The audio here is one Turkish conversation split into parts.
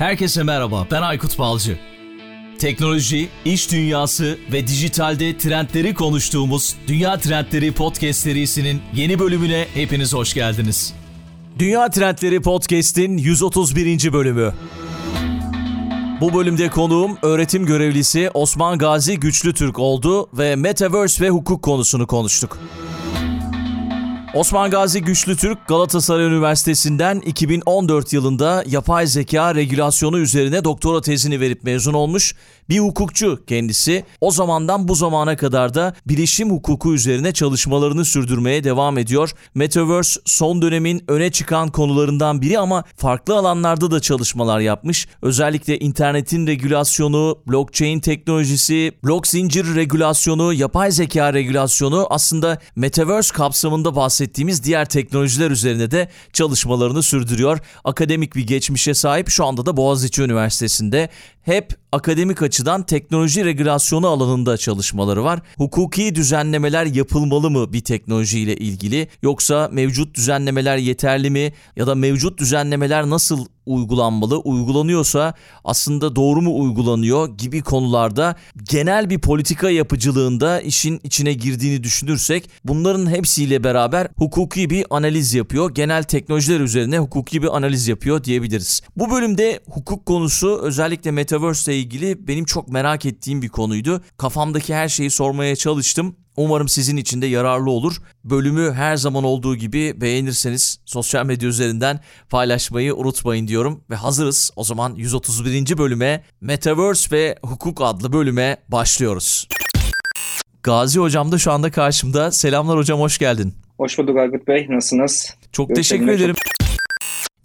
Herkese merhaba, ben Aykut Balcı. Teknoloji, iş dünyası ve dijitalde trendleri konuştuğumuz Dünya Trendleri Podcast serisinin yeni bölümüne hepiniz hoş geldiniz. Dünya Trendleri Podcast'in 131. bölümü. Bu bölümde konuğum öğretim görevlisi Osman Gazi Güçlü Türk oldu ve Metaverse ve hukuk konusunu konuştuk. Osman Gazi Güçlü Türk Galatasaray Üniversitesi'nden 2014 yılında yapay zeka regülasyonu üzerine doktora tezini verip mezun olmuş bir hukukçu kendisi. O zamandan bu zamana kadar da bilişim hukuku üzerine çalışmalarını sürdürmeye devam ediyor. Metaverse son dönemin öne çıkan konularından biri ama farklı alanlarda da çalışmalar yapmış. Özellikle internetin regülasyonu, blockchain teknolojisi, blok zincir regülasyonu, yapay zeka regülasyonu aslında Metaverse kapsamında bahsettiğimiz diğer teknolojiler üzerine de çalışmalarını sürdürüyor. Akademik bir geçmişe sahip şu anda da Boğaziçi Üniversitesi'nde hep akademik açıdan teknoloji regülasyonu alanında çalışmaları var. Hukuki düzenlemeler yapılmalı mı bir teknolojiyle ilgili yoksa mevcut düzenlemeler yeterli mi ya da mevcut düzenlemeler nasıl uygulanmalı, uygulanıyorsa aslında doğru mu uygulanıyor gibi konularda genel bir politika yapıcılığında işin içine girdiğini düşünürsek bunların hepsiyle beraber hukuki bir analiz yapıyor. Genel teknolojiler üzerine hukuki bir analiz yapıyor diyebiliriz. Bu bölümde hukuk konusu özellikle Metaverse ile ilgili benim çok merak ettiğim bir konuydu. Kafamdaki her şeyi sormaya çalıştım. Umarım sizin için de yararlı olur. Bölümü her zaman olduğu gibi beğenirseniz sosyal medya üzerinden paylaşmayı unutmayın diyorum. Ve hazırız. O zaman 131. bölüme Metaverse ve Hukuk adlı bölüme başlıyoruz. Gazi hocam da şu anda karşımda. Selamlar hocam hoş geldin. Hoş bulduk Aykut Bey. Nasılsınız? Çok teşekkür ederim. Çok...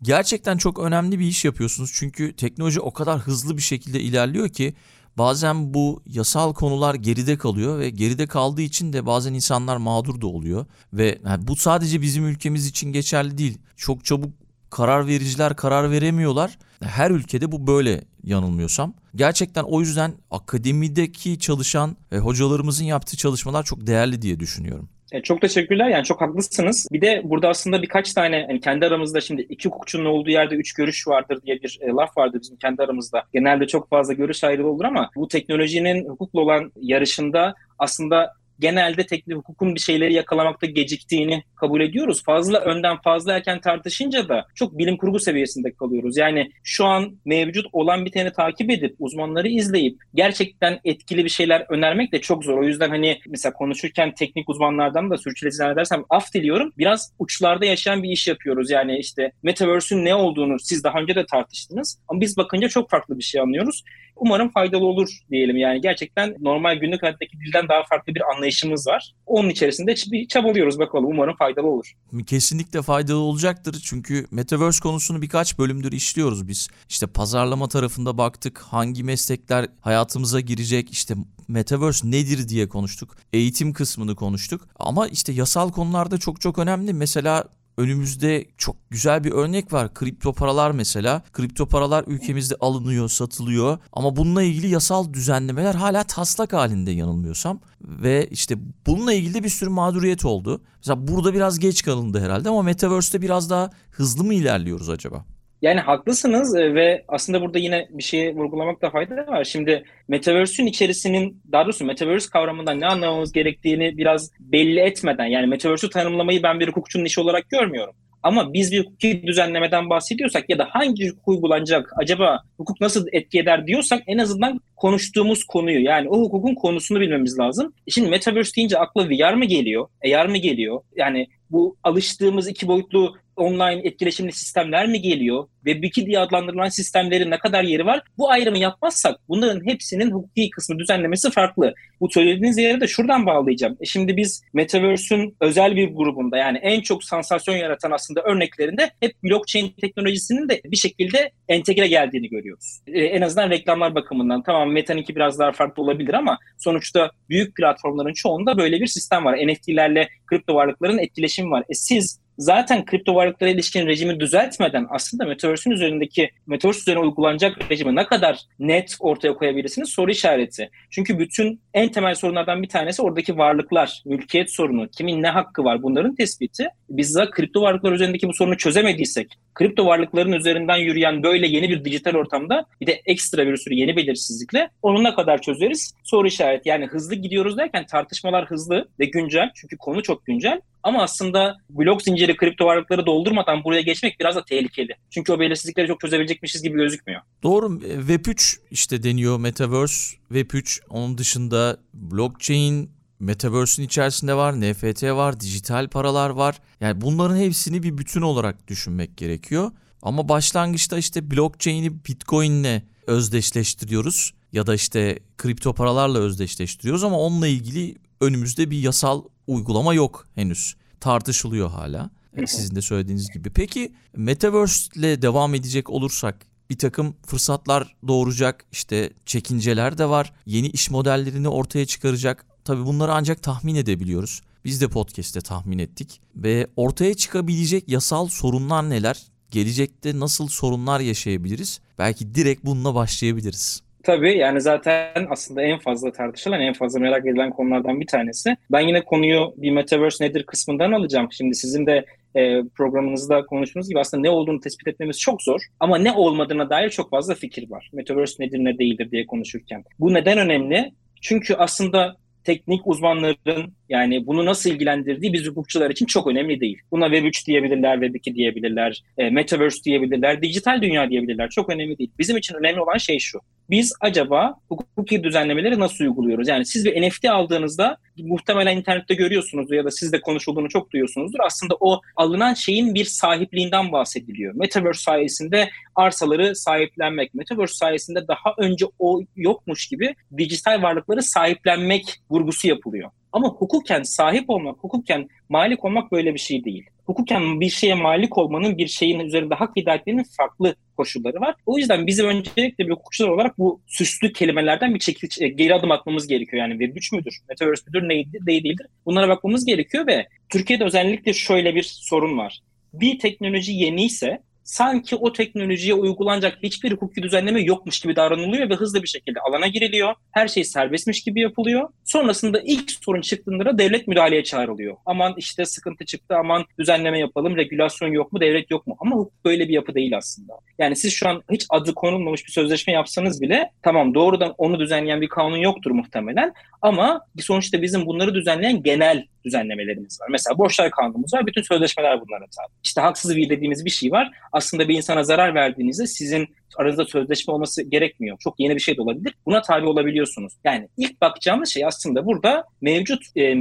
Gerçekten çok önemli bir iş yapıyorsunuz. Çünkü teknoloji o kadar hızlı bir şekilde ilerliyor ki bazen bu yasal konular geride kalıyor ve geride kaldığı için de bazen insanlar mağdur da oluyor ve yani bu sadece bizim ülkemiz için geçerli değil. Çok çabuk karar vericiler karar veremiyorlar. Her ülkede bu böyle yanılmıyorsam. Gerçekten o yüzden akademideki çalışan ve hocalarımızın yaptığı çalışmalar çok değerli diye düşünüyorum. E, çok teşekkürler. Yani çok haklısınız. Bir de burada aslında birkaç tane yani kendi aramızda şimdi iki hukukçunun olduğu yerde üç görüş vardır diye bir e, laf vardır bizim kendi aramızda. Genelde çok fazla görüş ayrılığı olur ama bu teknolojinin hukukla olan yarışında aslında genelde teknik hukukun bir şeyleri yakalamakta geciktiğini kabul ediyoruz. Fazla önden fazla erken tartışınca da çok bilim kurgu seviyesinde kalıyoruz. Yani şu an mevcut olan biteni takip edip uzmanları izleyip gerçekten etkili bir şeyler önermek de çok zor. O yüzden hani mesela konuşurken teknik uzmanlardan da sürçüleşen edersem af diliyorum. Biraz uçlarda yaşayan bir iş yapıyoruz. Yani işte Metaverse'ün ne olduğunu siz daha önce de tartıştınız. Ama biz bakınca çok farklı bir şey anlıyoruz. Umarım faydalı olur diyelim yani. Gerçekten normal günlük hayattaki dilden daha farklı bir anlayışımız var. Onun içerisinde bir çabalıyoruz bakalım. Umarım faydalı olur. Kesinlikle faydalı olacaktır. Çünkü Metaverse konusunu birkaç bölümdür işliyoruz biz. İşte pazarlama tarafında baktık. Hangi meslekler hayatımıza girecek? İşte Metaverse nedir diye konuştuk. Eğitim kısmını konuştuk. Ama işte yasal konularda çok çok önemli. Mesela önümüzde çok güzel bir örnek var. Kripto paralar mesela. Kripto paralar ülkemizde alınıyor, satılıyor ama bununla ilgili yasal düzenlemeler hala taslak halinde yanılmıyorsam ve işte bununla ilgili bir sürü mağduriyet oldu. Mesela burada biraz geç kalındı herhalde ama Metaverse'de biraz daha hızlı mı ilerliyoruz acaba? Yani haklısınız e, ve aslında burada yine bir şeyi vurgulamakta fayda var. Şimdi Metaverse'ün içerisinin, daha doğrusu Metaverse kavramından ne anlamamız gerektiğini biraz belli etmeden, yani Metaverse'ü tanımlamayı ben bir hukukçunun işi olarak görmüyorum. Ama biz bir hukuki düzenlemeden bahsediyorsak ya da hangi hukuk uygulanacak, acaba hukuk nasıl etki eder diyorsak en azından konuştuğumuz konuyu yani o hukukun konusunu bilmemiz lazım. Şimdi Metaverse deyince akla VR mı geliyor, AR mı geliyor? Yani bu alıştığımız iki boyutlu online etkileşimli sistemler mi geliyor? Web2 diye adlandırılan sistemlerin ne kadar yeri var? Bu ayrımı yapmazsak bunların hepsinin hukuki kısmı düzenlemesi farklı. Bu söylediğiniz yere de şuradan bağlayacağım. E şimdi biz Metaverse'ün özel bir grubunda yani en çok sansasyon yaratan aslında örneklerinde hep blockchain teknolojisinin de bir şekilde entegre geldiğini görüyoruz. E, en azından reklamlar bakımından. Tamam Meta'nınki biraz daha farklı olabilir ama sonuçta büyük platformların çoğunda böyle bir sistem var. NFT'lerle kripto varlıkların etkileşimi var. E siz zaten kripto varlıklara ilişkin rejimi düzeltmeden aslında Metaverse'ün üzerindeki Metaverse üzerine uygulanacak rejimi ne kadar net ortaya koyabilirsiniz soru işareti. Çünkü bütün en temel sorunlardan bir tanesi oradaki varlıklar, mülkiyet sorunu, kimin ne hakkı var bunların tespiti. Biz de kripto varlıklar üzerindeki bu sorunu çözemediysek, kripto varlıkların üzerinden yürüyen böyle yeni bir dijital ortamda bir de ekstra bir sürü yeni belirsizlikle onu ne kadar çözeriz? Soru işareti. Yani hızlı gidiyoruz derken tartışmalar hızlı ve güncel. Çünkü konu çok güncel. Ama aslında blok zinciri kripto varlıkları doldurmadan buraya geçmek biraz da tehlikeli. Çünkü o belirsizlikleri çok çözebilecekmişiz gibi gözükmüyor. Doğru. Web3 işte deniyor Metaverse. Web3 onun dışında blockchain, Metaverse'ün içerisinde var, NFT var, dijital paralar var. Yani bunların hepsini bir bütün olarak düşünmek gerekiyor. Ama başlangıçta işte blockchain'i Bitcoin'le özdeşleştiriyoruz ya da işte kripto paralarla özdeşleştiriyoruz ama onunla ilgili önümüzde bir yasal uygulama yok henüz. Tartışılıyor hala. Sizin de söylediğiniz gibi. Peki Metaverse ile devam edecek olursak bir takım fırsatlar doğuracak işte çekinceler de var. Yeni iş modellerini ortaya çıkaracak. Tabii bunları ancak tahmin edebiliyoruz. Biz de podcast'te tahmin ettik. Ve ortaya çıkabilecek yasal sorunlar neler? Gelecekte nasıl sorunlar yaşayabiliriz? Belki direkt bununla başlayabiliriz. Tabii yani zaten aslında en fazla tartışılan, en fazla merak edilen konulardan bir tanesi. Ben yine konuyu bir Metaverse nedir kısmından alacağım. Şimdi sizin de e, programınızda konuştuğunuz gibi aslında ne olduğunu tespit etmemiz çok zor. Ama ne olmadığına dair çok fazla fikir var. Metaverse nedir ne değildir diye konuşurken. Bu neden önemli? Çünkü aslında teknik uzmanların yani bunu nasıl ilgilendirdiği biz hukukçular için çok önemli değil. Buna Web3 diyebilirler, Web2 diyebilirler, e, Metaverse diyebilirler, dijital dünya diyebilirler. Çok önemli değil. Bizim için önemli olan şey şu. Biz acaba hukuki düzenlemeleri nasıl uyguluyoruz? Yani siz bir NFT aldığınızda muhtemelen internette görüyorsunuz ya da siz de konuşulduğunu çok duyuyorsunuzdur. Aslında o alınan şeyin bir sahipliğinden bahsediliyor. Metaverse sayesinde arsaları sahiplenmek, Metaverse sayesinde daha önce o yokmuş gibi dijital varlıkları sahiplenmek vurgusu yapılıyor. Ama hukuken sahip olmak, hukuken malik olmak böyle bir şey değil. Hukuken bir şeye malik olmanın, bir şeyin üzerinde hak iddia etmenin farklı koşulları var. O yüzden bizim öncelikle bir hukukçular olarak bu süslü kelimelerden bir çekil, geri adım atmamız gerekiyor. Yani Web3 müdür, Metaverse müdür, neydi, değil değildir. Bunlara bakmamız gerekiyor ve Türkiye'de özellikle şöyle bir sorun var. Bir teknoloji yeniyse sanki o teknolojiye uygulanacak hiçbir hukuki düzenleme yokmuş gibi davranılıyor ve hızlı bir şekilde alana giriliyor. Her şey serbestmiş gibi yapılıyor. Sonrasında ilk sorun çıktığında da devlet müdahaleye çağrılıyor. Aman işte sıkıntı çıktı, aman düzenleme yapalım, regülasyon yok mu, devlet yok mu? Ama hukuk böyle bir yapı değil aslında. Yani siz şu an hiç adı konulmamış bir sözleşme yapsanız bile tamam doğrudan onu düzenleyen bir kanun yoktur muhtemelen ama sonuçta bizim bunları düzenleyen genel düzenlemelerimiz var. Mesela borçlar kanunumuz var. Bütün sözleşmeler bunlara tabi. İşte haksız bir dediğimiz bir şey var. Aslında bir insana zarar verdiğinizde sizin aranızda sözleşme olması gerekmiyor. Çok yeni bir şey de olabilir. Buna tabi olabiliyorsunuz. Yani ilk bakacağımız şey aslında burada mevcut e,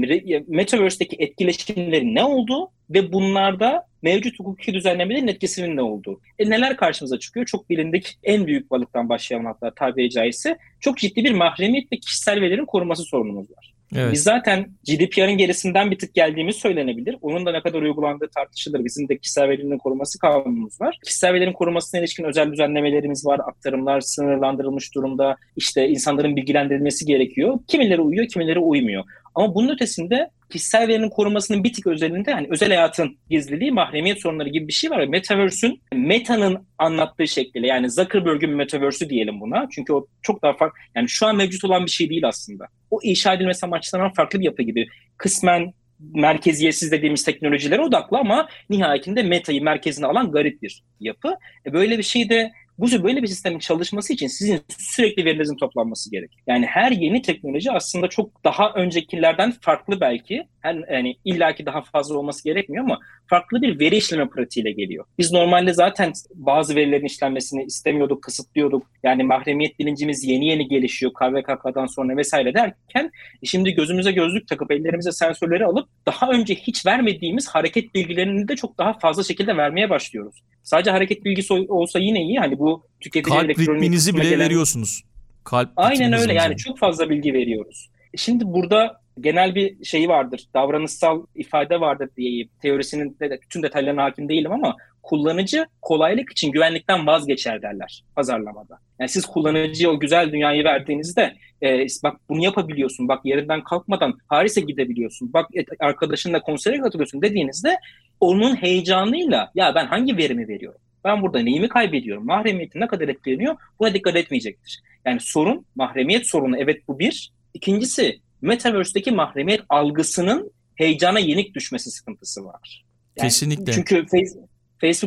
Metaverse'deki etkileşimlerin ne olduğu ve bunlarda mevcut hukuki düzenlemelerin etkisinin ne olduğu. E neler karşımıza çıkıyor? Çok bilindik en büyük balıktan başlayalım hatta tabi caizse. Çok ciddi bir mahremiyet ve kişisel verilerin korunması sorunumuz var. Evet. Biz zaten GDPR'ın gerisinden bir tık geldiğimiz söylenebilir. Onun da ne kadar uygulandığı tartışılır. Bizim de kişisel verilerin koruması kanunumuz var. Kişisel verilerin korumasına ilişkin özel düzenlemelerimiz var. Aktarımlar sınırlandırılmış durumda. İşte insanların bilgilendirilmesi gerekiyor. Kimileri uyuyor, kimileri uymuyor. Ama bunun ötesinde kişisel verinin korumasının bir tık özelinde yani özel hayatın gizliliği, mahremiyet sorunları gibi bir şey var. Metaverse'ün Meta'nın anlattığı şekliyle yani Zuckerberg'ün Metaverse'ü diyelim buna. Çünkü o çok daha farklı yani şu an mevcut olan bir şey değil aslında. O inşa edilmesi amaçlanan farklı bir yapı gibi. Kısmen merkeziyetsiz dediğimiz teknolojilere odaklı ama nihayetinde metayı merkezine alan garip bir yapı. E böyle bir şey de bu böyle bir sistemin çalışması için sizin sürekli verilerinizin toplanması gerek. Yani her yeni teknoloji aslında çok daha öncekilerden farklı belki. Yani illaki daha fazla olması gerekmiyor ama farklı bir veri işleme pratiğiyle geliyor. Biz normalde zaten bazı verilerin işlenmesini istemiyorduk, kısıtlıyorduk. Yani mahremiyet bilincimiz yeni yeni gelişiyor KVKK'dan sonra vesaire derken e şimdi gözümüze gözlük takıp ellerimize sensörleri alıp daha önce hiç vermediğimiz hareket bilgilerini de çok daha fazla şekilde vermeye başlıyoruz. Sadece hareket bilgisi olsa yine iyi. Hani bu tüketici Kalp ritminizi bile gelen... veriyorsunuz. Kalp Aynen öyle yani çok fazla bilgi veriyoruz. Şimdi burada genel bir şeyi vardır. Davranışsal ifade vardır diyeyim. Teorisinin de bütün detaylarına hakim değilim ama kullanıcı kolaylık için güvenlikten vazgeçer derler pazarlamada. Yani siz kullanıcıya o güzel dünyayı verdiğinizde e, bak bunu yapabiliyorsun, bak yerinden kalkmadan Paris'e gidebiliyorsun, bak arkadaşınla konsere katılıyorsun dediğinizde onun heyecanıyla ya ben hangi verimi veriyorum? Ben burada neyimi kaybediyorum? Mahremiyetim ne kadar etkileniyor? Buna dikkat etmeyecektir. Yani sorun, mahremiyet sorunu evet bu bir. İkincisi Metaverse'deki mahremiyet algısının heyecana yenik düşmesi sıkıntısı var. Yani Kesinlikle. Çünkü Facebook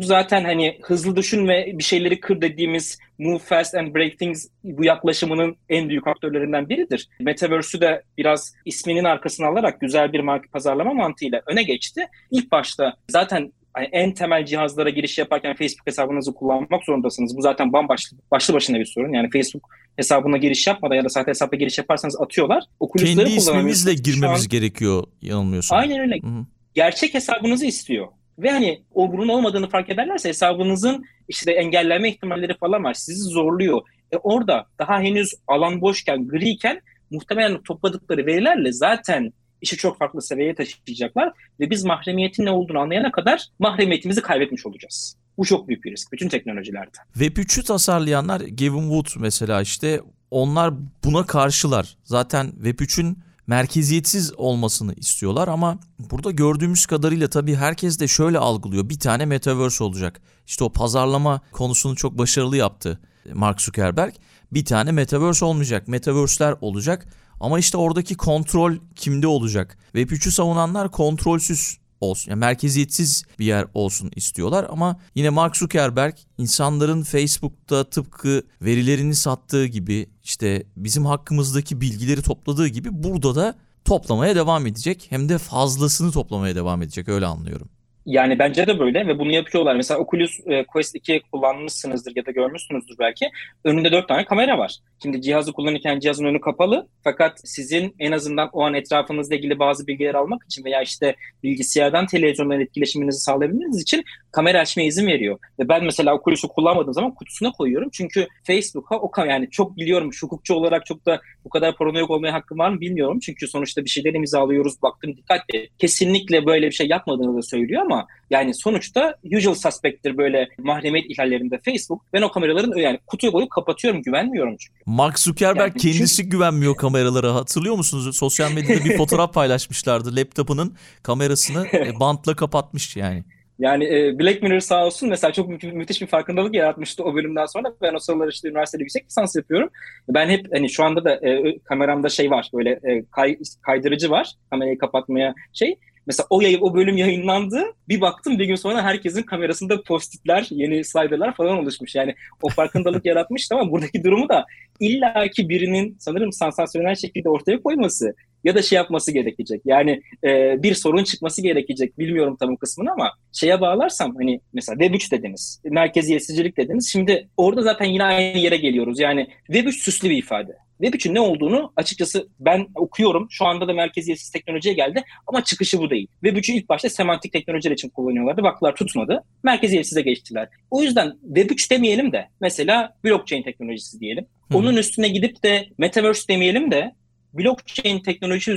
zaten hani hızlı düşün ve bir şeyleri kır dediğimiz move fast and break things bu yaklaşımının en büyük aktörlerinden biridir. Metaverse'ü de biraz isminin arkasına alarak güzel bir marka pazarlama mantığıyla öne geçti. İlk başta zaten yani en temel cihazlara giriş yaparken Facebook hesabınızı kullanmak zorundasınız. Bu zaten bambaşlı başlı başına bir sorun. Yani Facebook hesabına giriş yapmadan ya da sahte hesapla giriş yaparsanız atıyorlar. Kendi ismimizle girmemiz an... gerekiyor yanılmıyorsam. Aynen öyle. Hı-hı. Gerçek hesabınızı istiyor. Ve hani o bunun olmadığını fark ederlerse hesabınızın işte engellenme ihtimalleri falan var. Sizi zorluyor. E orada daha henüz alan boşken, griyken muhtemelen topladıkları verilerle zaten işi çok farklı seviyeye taşıyacaklar ve biz mahremiyetin ne olduğunu anlayana kadar mahremiyetimizi kaybetmiş olacağız. Bu çok büyük bir risk bütün teknolojilerde. Web 3'ü tasarlayanlar Gavin Wood mesela işte onlar buna karşılar. Zaten Web 3'ün merkeziyetsiz olmasını istiyorlar ama burada gördüğümüz kadarıyla tabii herkes de şöyle algılıyor. Bir tane metaverse olacak. İşte o pazarlama konusunu çok başarılı yaptı Mark Zuckerberg. Bir tane metaverse olmayacak. Metaverse'ler olacak. Ama işte oradaki kontrol kimde olacak? Web3'ü savunanlar kontrolsüz olsun. Yani merkeziyetsiz bir yer olsun istiyorlar ama yine Mark Zuckerberg insanların Facebook'ta tıpkı verilerini sattığı gibi işte bizim hakkımızdaki bilgileri topladığı gibi burada da toplamaya devam edecek. Hem de fazlasını toplamaya devam edecek öyle anlıyorum. Yani bence de böyle ve bunu yapıyorlar. Mesela Oculus e, Quest 2 kullanmışsınızdır ya da görmüşsünüzdür belki. Önünde dört tane kamera var. Şimdi cihazı kullanırken cihazın önü kapalı fakat sizin en azından o an etrafınızla ilgili bazı bilgiler almak için veya işte bilgisayardan televizyondan etkileşiminizi sağlayabilmeniz için kamera açmaya izin veriyor. Ve ben mesela Oculus'u kullanmadığım zaman kutusuna koyuyorum. Çünkü Facebook'a o yani çok biliyorum hukukçu olarak çok da bu kadar paranoyak olmaya hakkım var mı bilmiyorum. Çünkü sonuçta bir şeyler imzalıyoruz baktım dikkatli. Kesinlikle böyle bir şey yapmadığını da söylüyor ama yani sonuçta usual suspect'tir böyle mahremiyet ihlallerinde Facebook. Ben o kameraların yani kutuyu koyup kapatıyorum güvenmiyorum çünkü. Mark Zuckerberg yani kendisi çünkü... güvenmiyor kameralara. Hatırlıyor musunuz? Sosyal medyada bir fotoğraf paylaşmışlardı. Laptopunun kamerasını e, bantla kapatmış yani. Yani e, Black Mirror sağ olsun mesela çok mü- müthiş bir farkındalık yaratmıştı o bölümden sonra. Ben o sıralar işte üniversitede yüksek lisans yapıyorum. Ben hep hani şu anda da e, kameramda şey var böyle e, kay, kaydırıcı var kamerayı kapatmaya şey. Mesela o yayın, o bölüm yayınlandı. Bir baktım bir gün sonra herkesin kamerasında postitler, yeni sliderlar falan oluşmuş. Yani o farkındalık yaratmıştı ama buradaki durumu da illaki birinin sanırım sansasyonel şekilde ortaya koyması ya da şey yapması gerekecek. Yani e, bir sorun çıkması gerekecek. Bilmiyorum tam o kısmını ama şeye bağlarsam hani mesela Web3 dediniz, merkeziyetsizcilik dediniz. Şimdi orada zaten yine aynı yere geliyoruz. Yani Web3 süslü bir ifade. Web3'ün ne olduğunu açıkçası ben okuyorum. Şu anda da merkeziyetsiz teknolojiye geldi ama çıkışı bu değil. Web3'ü ilk başta semantik teknolojiler için kullanıyorlardı. Baktılar tutmadı. Merkeziyetsize geçtiler. O yüzden Web3 demeyelim de mesela blockchain teknolojisi diyelim. Onun üstüne gidip de metaverse demeyelim de blockchain teknolojisi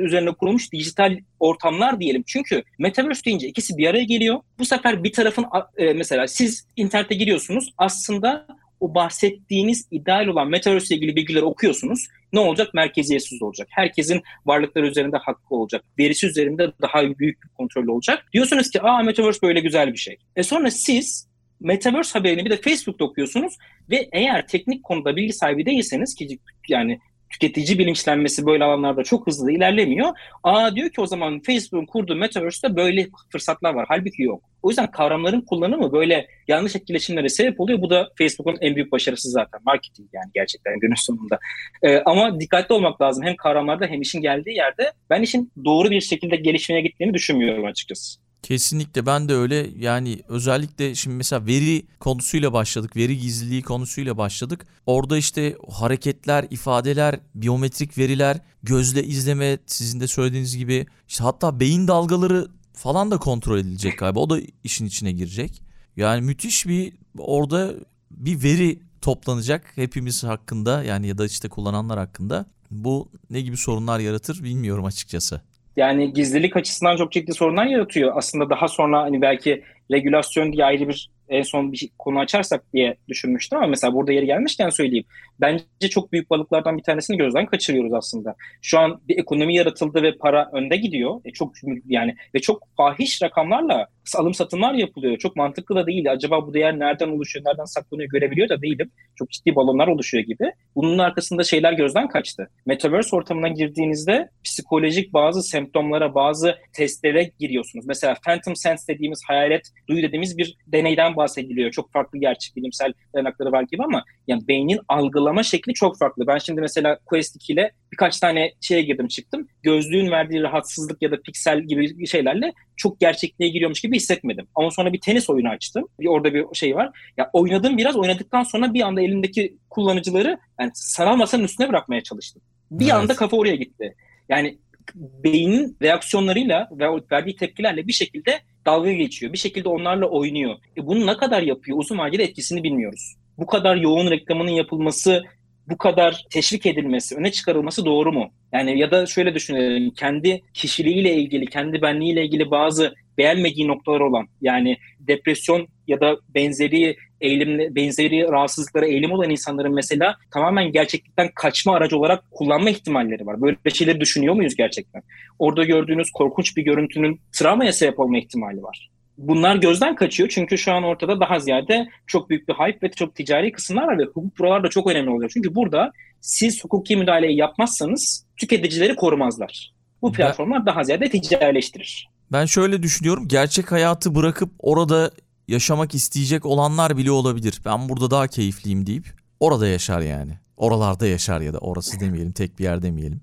üzerine kurulmuş dijital ortamlar diyelim. Çünkü metaverse deyince ikisi bir araya geliyor. Bu sefer bir tarafın e, mesela siz internete giriyorsunuz. Aslında o bahsettiğiniz ideal olan metaverse ile ilgili bilgileri okuyorsunuz. Ne olacak? Merkeziyetsiz olacak. Herkesin varlıkları üzerinde hakkı olacak. Verisi üzerinde daha büyük bir kontrol olacak. Diyorsunuz ki aa metaverse böyle güzel bir şey. E sonra siz Metaverse haberini bir de Facebook'ta okuyorsunuz ve eğer teknik konuda bilgi sahibi değilseniz ki yani tüketici bilinçlenmesi böyle alanlarda çok hızlı ilerlemiyor. Aa diyor ki o zaman Facebook'un kurduğu Metaverse'de böyle fırsatlar var. Halbuki yok. O yüzden kavramların kullanımı böyle yanlış etkileşimlere sebep oluyor. Bu da Facebook'un en büyük başarısı zaten. Marketing yani gerçekten günün sonunda. Ee, ama dikkatli olmak lazım. Hem kavramlarda hem işin geldiği yerde. Ben işin doğru bir şekilde gelişmeye gittiğini düşünmüyorum açıkçası. Kesinlikle. Ben de öyle. Yani özellikle şimdi mesela veri konusuyla başladık. Veri gizliliği konusuyla başladık. Orada işte hareketler ifadeler biyometrik veriler gözle izleme sizin de söylediğiniz gibi. İşte hatta beyin dalgaları falan da kontrol edilecek galiba. O da işin içine girecek. Yani müthiş bir orada bir veri toplanacak hepimiz hakkında yani ya da işte kullananlar hakkında. Bu ne gibi sorunlar yaratır bilmiyorum açıkçası yani gizlilik açısından çok ciddi sorunlar yaratıyor. Aslında daha sonra hani belki regülasyon diye ayrı bir en son bir konu açarsak diye düşünmüştüm ama mesela burada yeri gelmişken söyleyeyim. Bence çok büyük balıklardan bir tanesini gözden kaçırıyoruz aslında. Şu an bir ekonomi yaratıldı ve para önde gidiyor. E çok yani ve çok fahiş rakamlarla alım satımlar yapılıyor. Çok mantıklı da değil. Acaba bu değer nereden oluşuyor, nereden saklanıyor görebiliyor da değilim. Çok ciddi balonlar oluşuyor gibi. Bunun arkasında şeyler gözden kaçtı. Metaverse ortamına girdiğinizde psikolojik bazı semptomlara, bazı testlere giriyorsunuz. Mesela Phantom Sense dediğimiz hayalet duyu dediğimiz bir deneyden bahsediliyor. Çok farklı gerçek bilimsel dayanakları var gibi ama yani beynin algılama şekli çok farklı. Ben şimdi mesela Quest 2 ile birkaç tane şeye girdim çıktım. Gözlüğün verdiği rahatsızlık ya da piksel gibi şeylerle çok gerçekliğe giriyormuş gibi hissetmedim. Ama sonra bir tenis oyunu açtım. Bir orada bir şey var. Ya oynadım biraz oynadıktan sonra bir anda elimdeki kullanıcıları yani sanal masanın üstüne bırakmaya çalıştım. Bir Evet. anda kafa oraya gitti. Yani beynin reaksiyonlarıyla ve verdiği tepkilerle bir şekilde dalga geçiyor. Bir şekilde onlarla oynuyor. E bunu ne kadar yapıyor? Uzun vadede etkisini bilmiyoruz. Bu kadar yoğun reklamının yapılması, bu kadar teşvik edilmesi, öne çıkarılması doğru mu? Yani ya da şöyle düşünelim. Kendi kişiliğiyle ilgili, kendi benliğiyle ilgili bazı beğenmediği noktalar olan yani depresyon ya da benzeri eğilim benzeri rahatsızlıklara eğilim olan insanların mesela tamamen gerçeklikten kaçma aracı olarak kullanma ihtimalleri var. Böyle şeyleri düşünüyor muyuz gerçekten? Orada gördüğünüz korkunç bir görüntünün travmaya sebep olma ihtimali var. Bunlar gözden kaçıyor çünkü şu an ortada daha ziyade çok büyük bir hype ve çok ticari kısımlar var ve hukuk buralarda çok önemli oluyor. Çünkü burada siz hukuki müdahaleyi yapmazsanız tüketicileri korumazlar. Bu Ben- platformlar daha ziyade ticarileştirir. Ben şöyle düşünüyorum. Gerçek hayatı bırakıp orada yaşamak isteyecek olanlar bile olabilir. Ben burada daha keyifliyim deyip orada yaşar yani. Oralarda yaşar ya da orası demeyelim, tek bir yer demeyelim.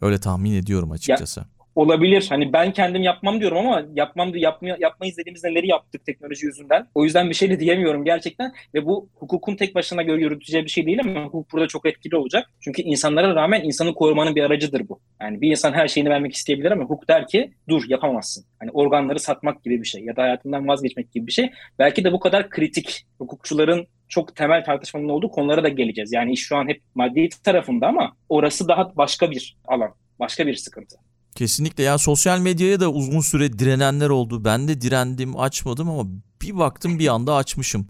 Öyle tahmin ediyorum açıkçası. Olabilir. Hani ben kendim yapmam diyorum ama yapmam yapma, yapmayız dediğimiz neleri yaptık teknoloji yüzünden. O yüzden bir şey de diyemiyorum gerçekten. Ve bu hukukun tek başına göre yürüteceği bir şey değil ama hukuk burada çok etkili olacak. Çünkü insanlara rağmen insanı korumanın bir aracıdır bu. Yani bir insan her şeyini vermek isteyebilir ama hukuk der ki dur yapamazsın. Hani organları satmak gibi bir şey ya da hayatından vazgeçmek gibi bir şey. Belki de bu kadar kritik hukukçuların çok temel tartışmanın olduğu konulara da geleceğiz. Yani iş şu an hep maddi tarafında ama orası daha başka bir alan, başka bir sıkıntı. Kesinlikle ya sosyal medyaya da uzun süre direnenler oldu. Ben de direndim, açmadım ama bir baktım bir anda açmışım.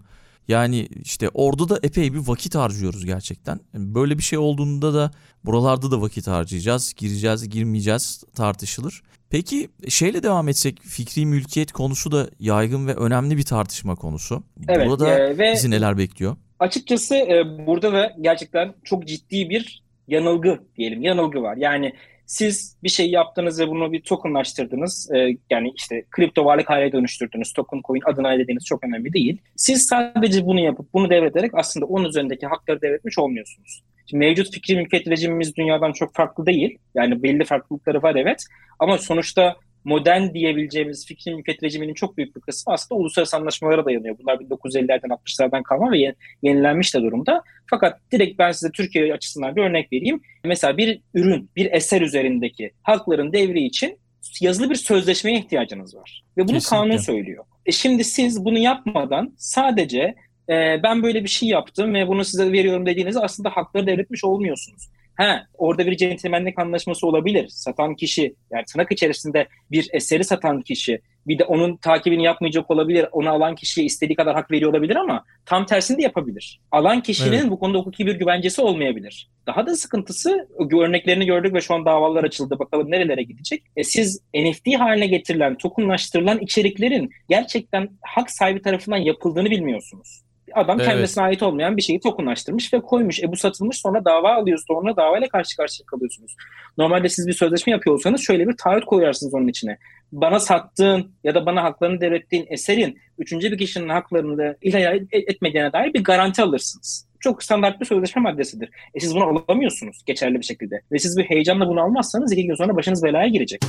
Yani işte orada da epey bir vakit harcıyoruz gerçekten. Böyle bir şey olduğunda da buralarda da vakit harcayacağız. Gireceğiz, girmeyeceğiz tartışılır. Peki şeyle devam etsek fikri mülkiyet konusu da yaygın ve önemli bir tartışma konusu. Evet Burada e, ve bizi neler bekliyor? açıkçası e, burada da gerçekten çok ciddi bir yanılgı diyelim. Yanılgı var. Yani siz bir şey yaptınız ve bunu bir tokenlaştırdınız. E, yani işte kripto varlık haline dönüştürdünüz. Token coin adına dediğiniz çok önemli değil. Siz sadece bunu yapıp bunu devrederek aslında onun üzerindeki hakları devretmiş olmuyorsunuz. Şimdi mevcut fikri mülkiyet rejimimiz dünyadan çok farklı değil. Yani belli farklılıkları var evet. Ama sonuçta modern diyebileceğimiz fikri mülkiyet rejiminin çok büyük bir kısmı aslında uluslararası anlaşmalara dayanıyor. Bunlar 1950'lerden 60'lardan kalma ve ye- yenilenmiş de durumda. Fakat direkt ben size Türkiye açısından bir örnek vereyim. Mesela bir ürün, bir eser üzerindeki hakların devri için yazılı bir sözleşmeye ihtiyacınız var. Ve bunu Kesinlikle. kanun söylüyor. E şimdi siz bunu yapmadan sadece e, ben böyle bir şey yaptım ve bunu size veriyorum dediğinizde aslında hakları devretmiş olmuyorsunuz. Ha, orada bir centilmenlik anlaşması olabilir. Satan kişi, yani tırnak içerisinde bir eseri satan kişi, bir de onun takibini yapmayacak olabilir. Onu alan kişiye istediği kadar hak veriyor olabilir ama tam tersini de yapabilir. Alan kişinin Evet. bu konuda hukuki bir güvencesi olmayabilir. Daha da sıkıntısı örneklerini gördük ve şu an davalar açıldı. Bakalım nerelere gidecek. E siz NFT haline getirilen, tokenlaştırılan içeriklerin gerçekten hak sahibi tarafından yapıldığını bilmiyorsunuz. Adam Evet. kendisine ait olmayan bir şeyi tokenlaştırmış ve koymuş. E bu satılmış sonra dava alıyorsunuz. Sonra davayla karşı karşıya kalıyorsunuz. Normalde siz bir sözleşme yapıyorsanız şöyle bir taahhüt koyarsınız onun içine. Bana sattığın ya da bana haklarını devrettiğin eserin üçüncü bir kişinin haklarını ihlal et- etmediğine dair bir garanti alırsınız. Çok standart bir sözleşme maddesidir. E siz bunu alamıyorsunuz geçerli bir şekilde. Ve siz bir heyecanla bunu almazsanız iki gün sonra başınız belaya girecek.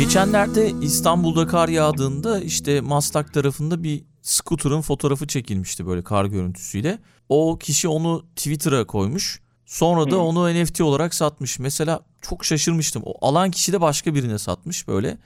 Geçenlerde İstanbul'da kar yağdığında işte Maslak tarafında bir scooter'ın fotoğrafı çekilmişti böyle kar görüntüsüyle. O kişi onu Twitter'a koymuş. Sonra da Hı. onu NFT olarak satmış. Mesela çok şaşırmıştım. O alan kişi de başka birine satmış böyle.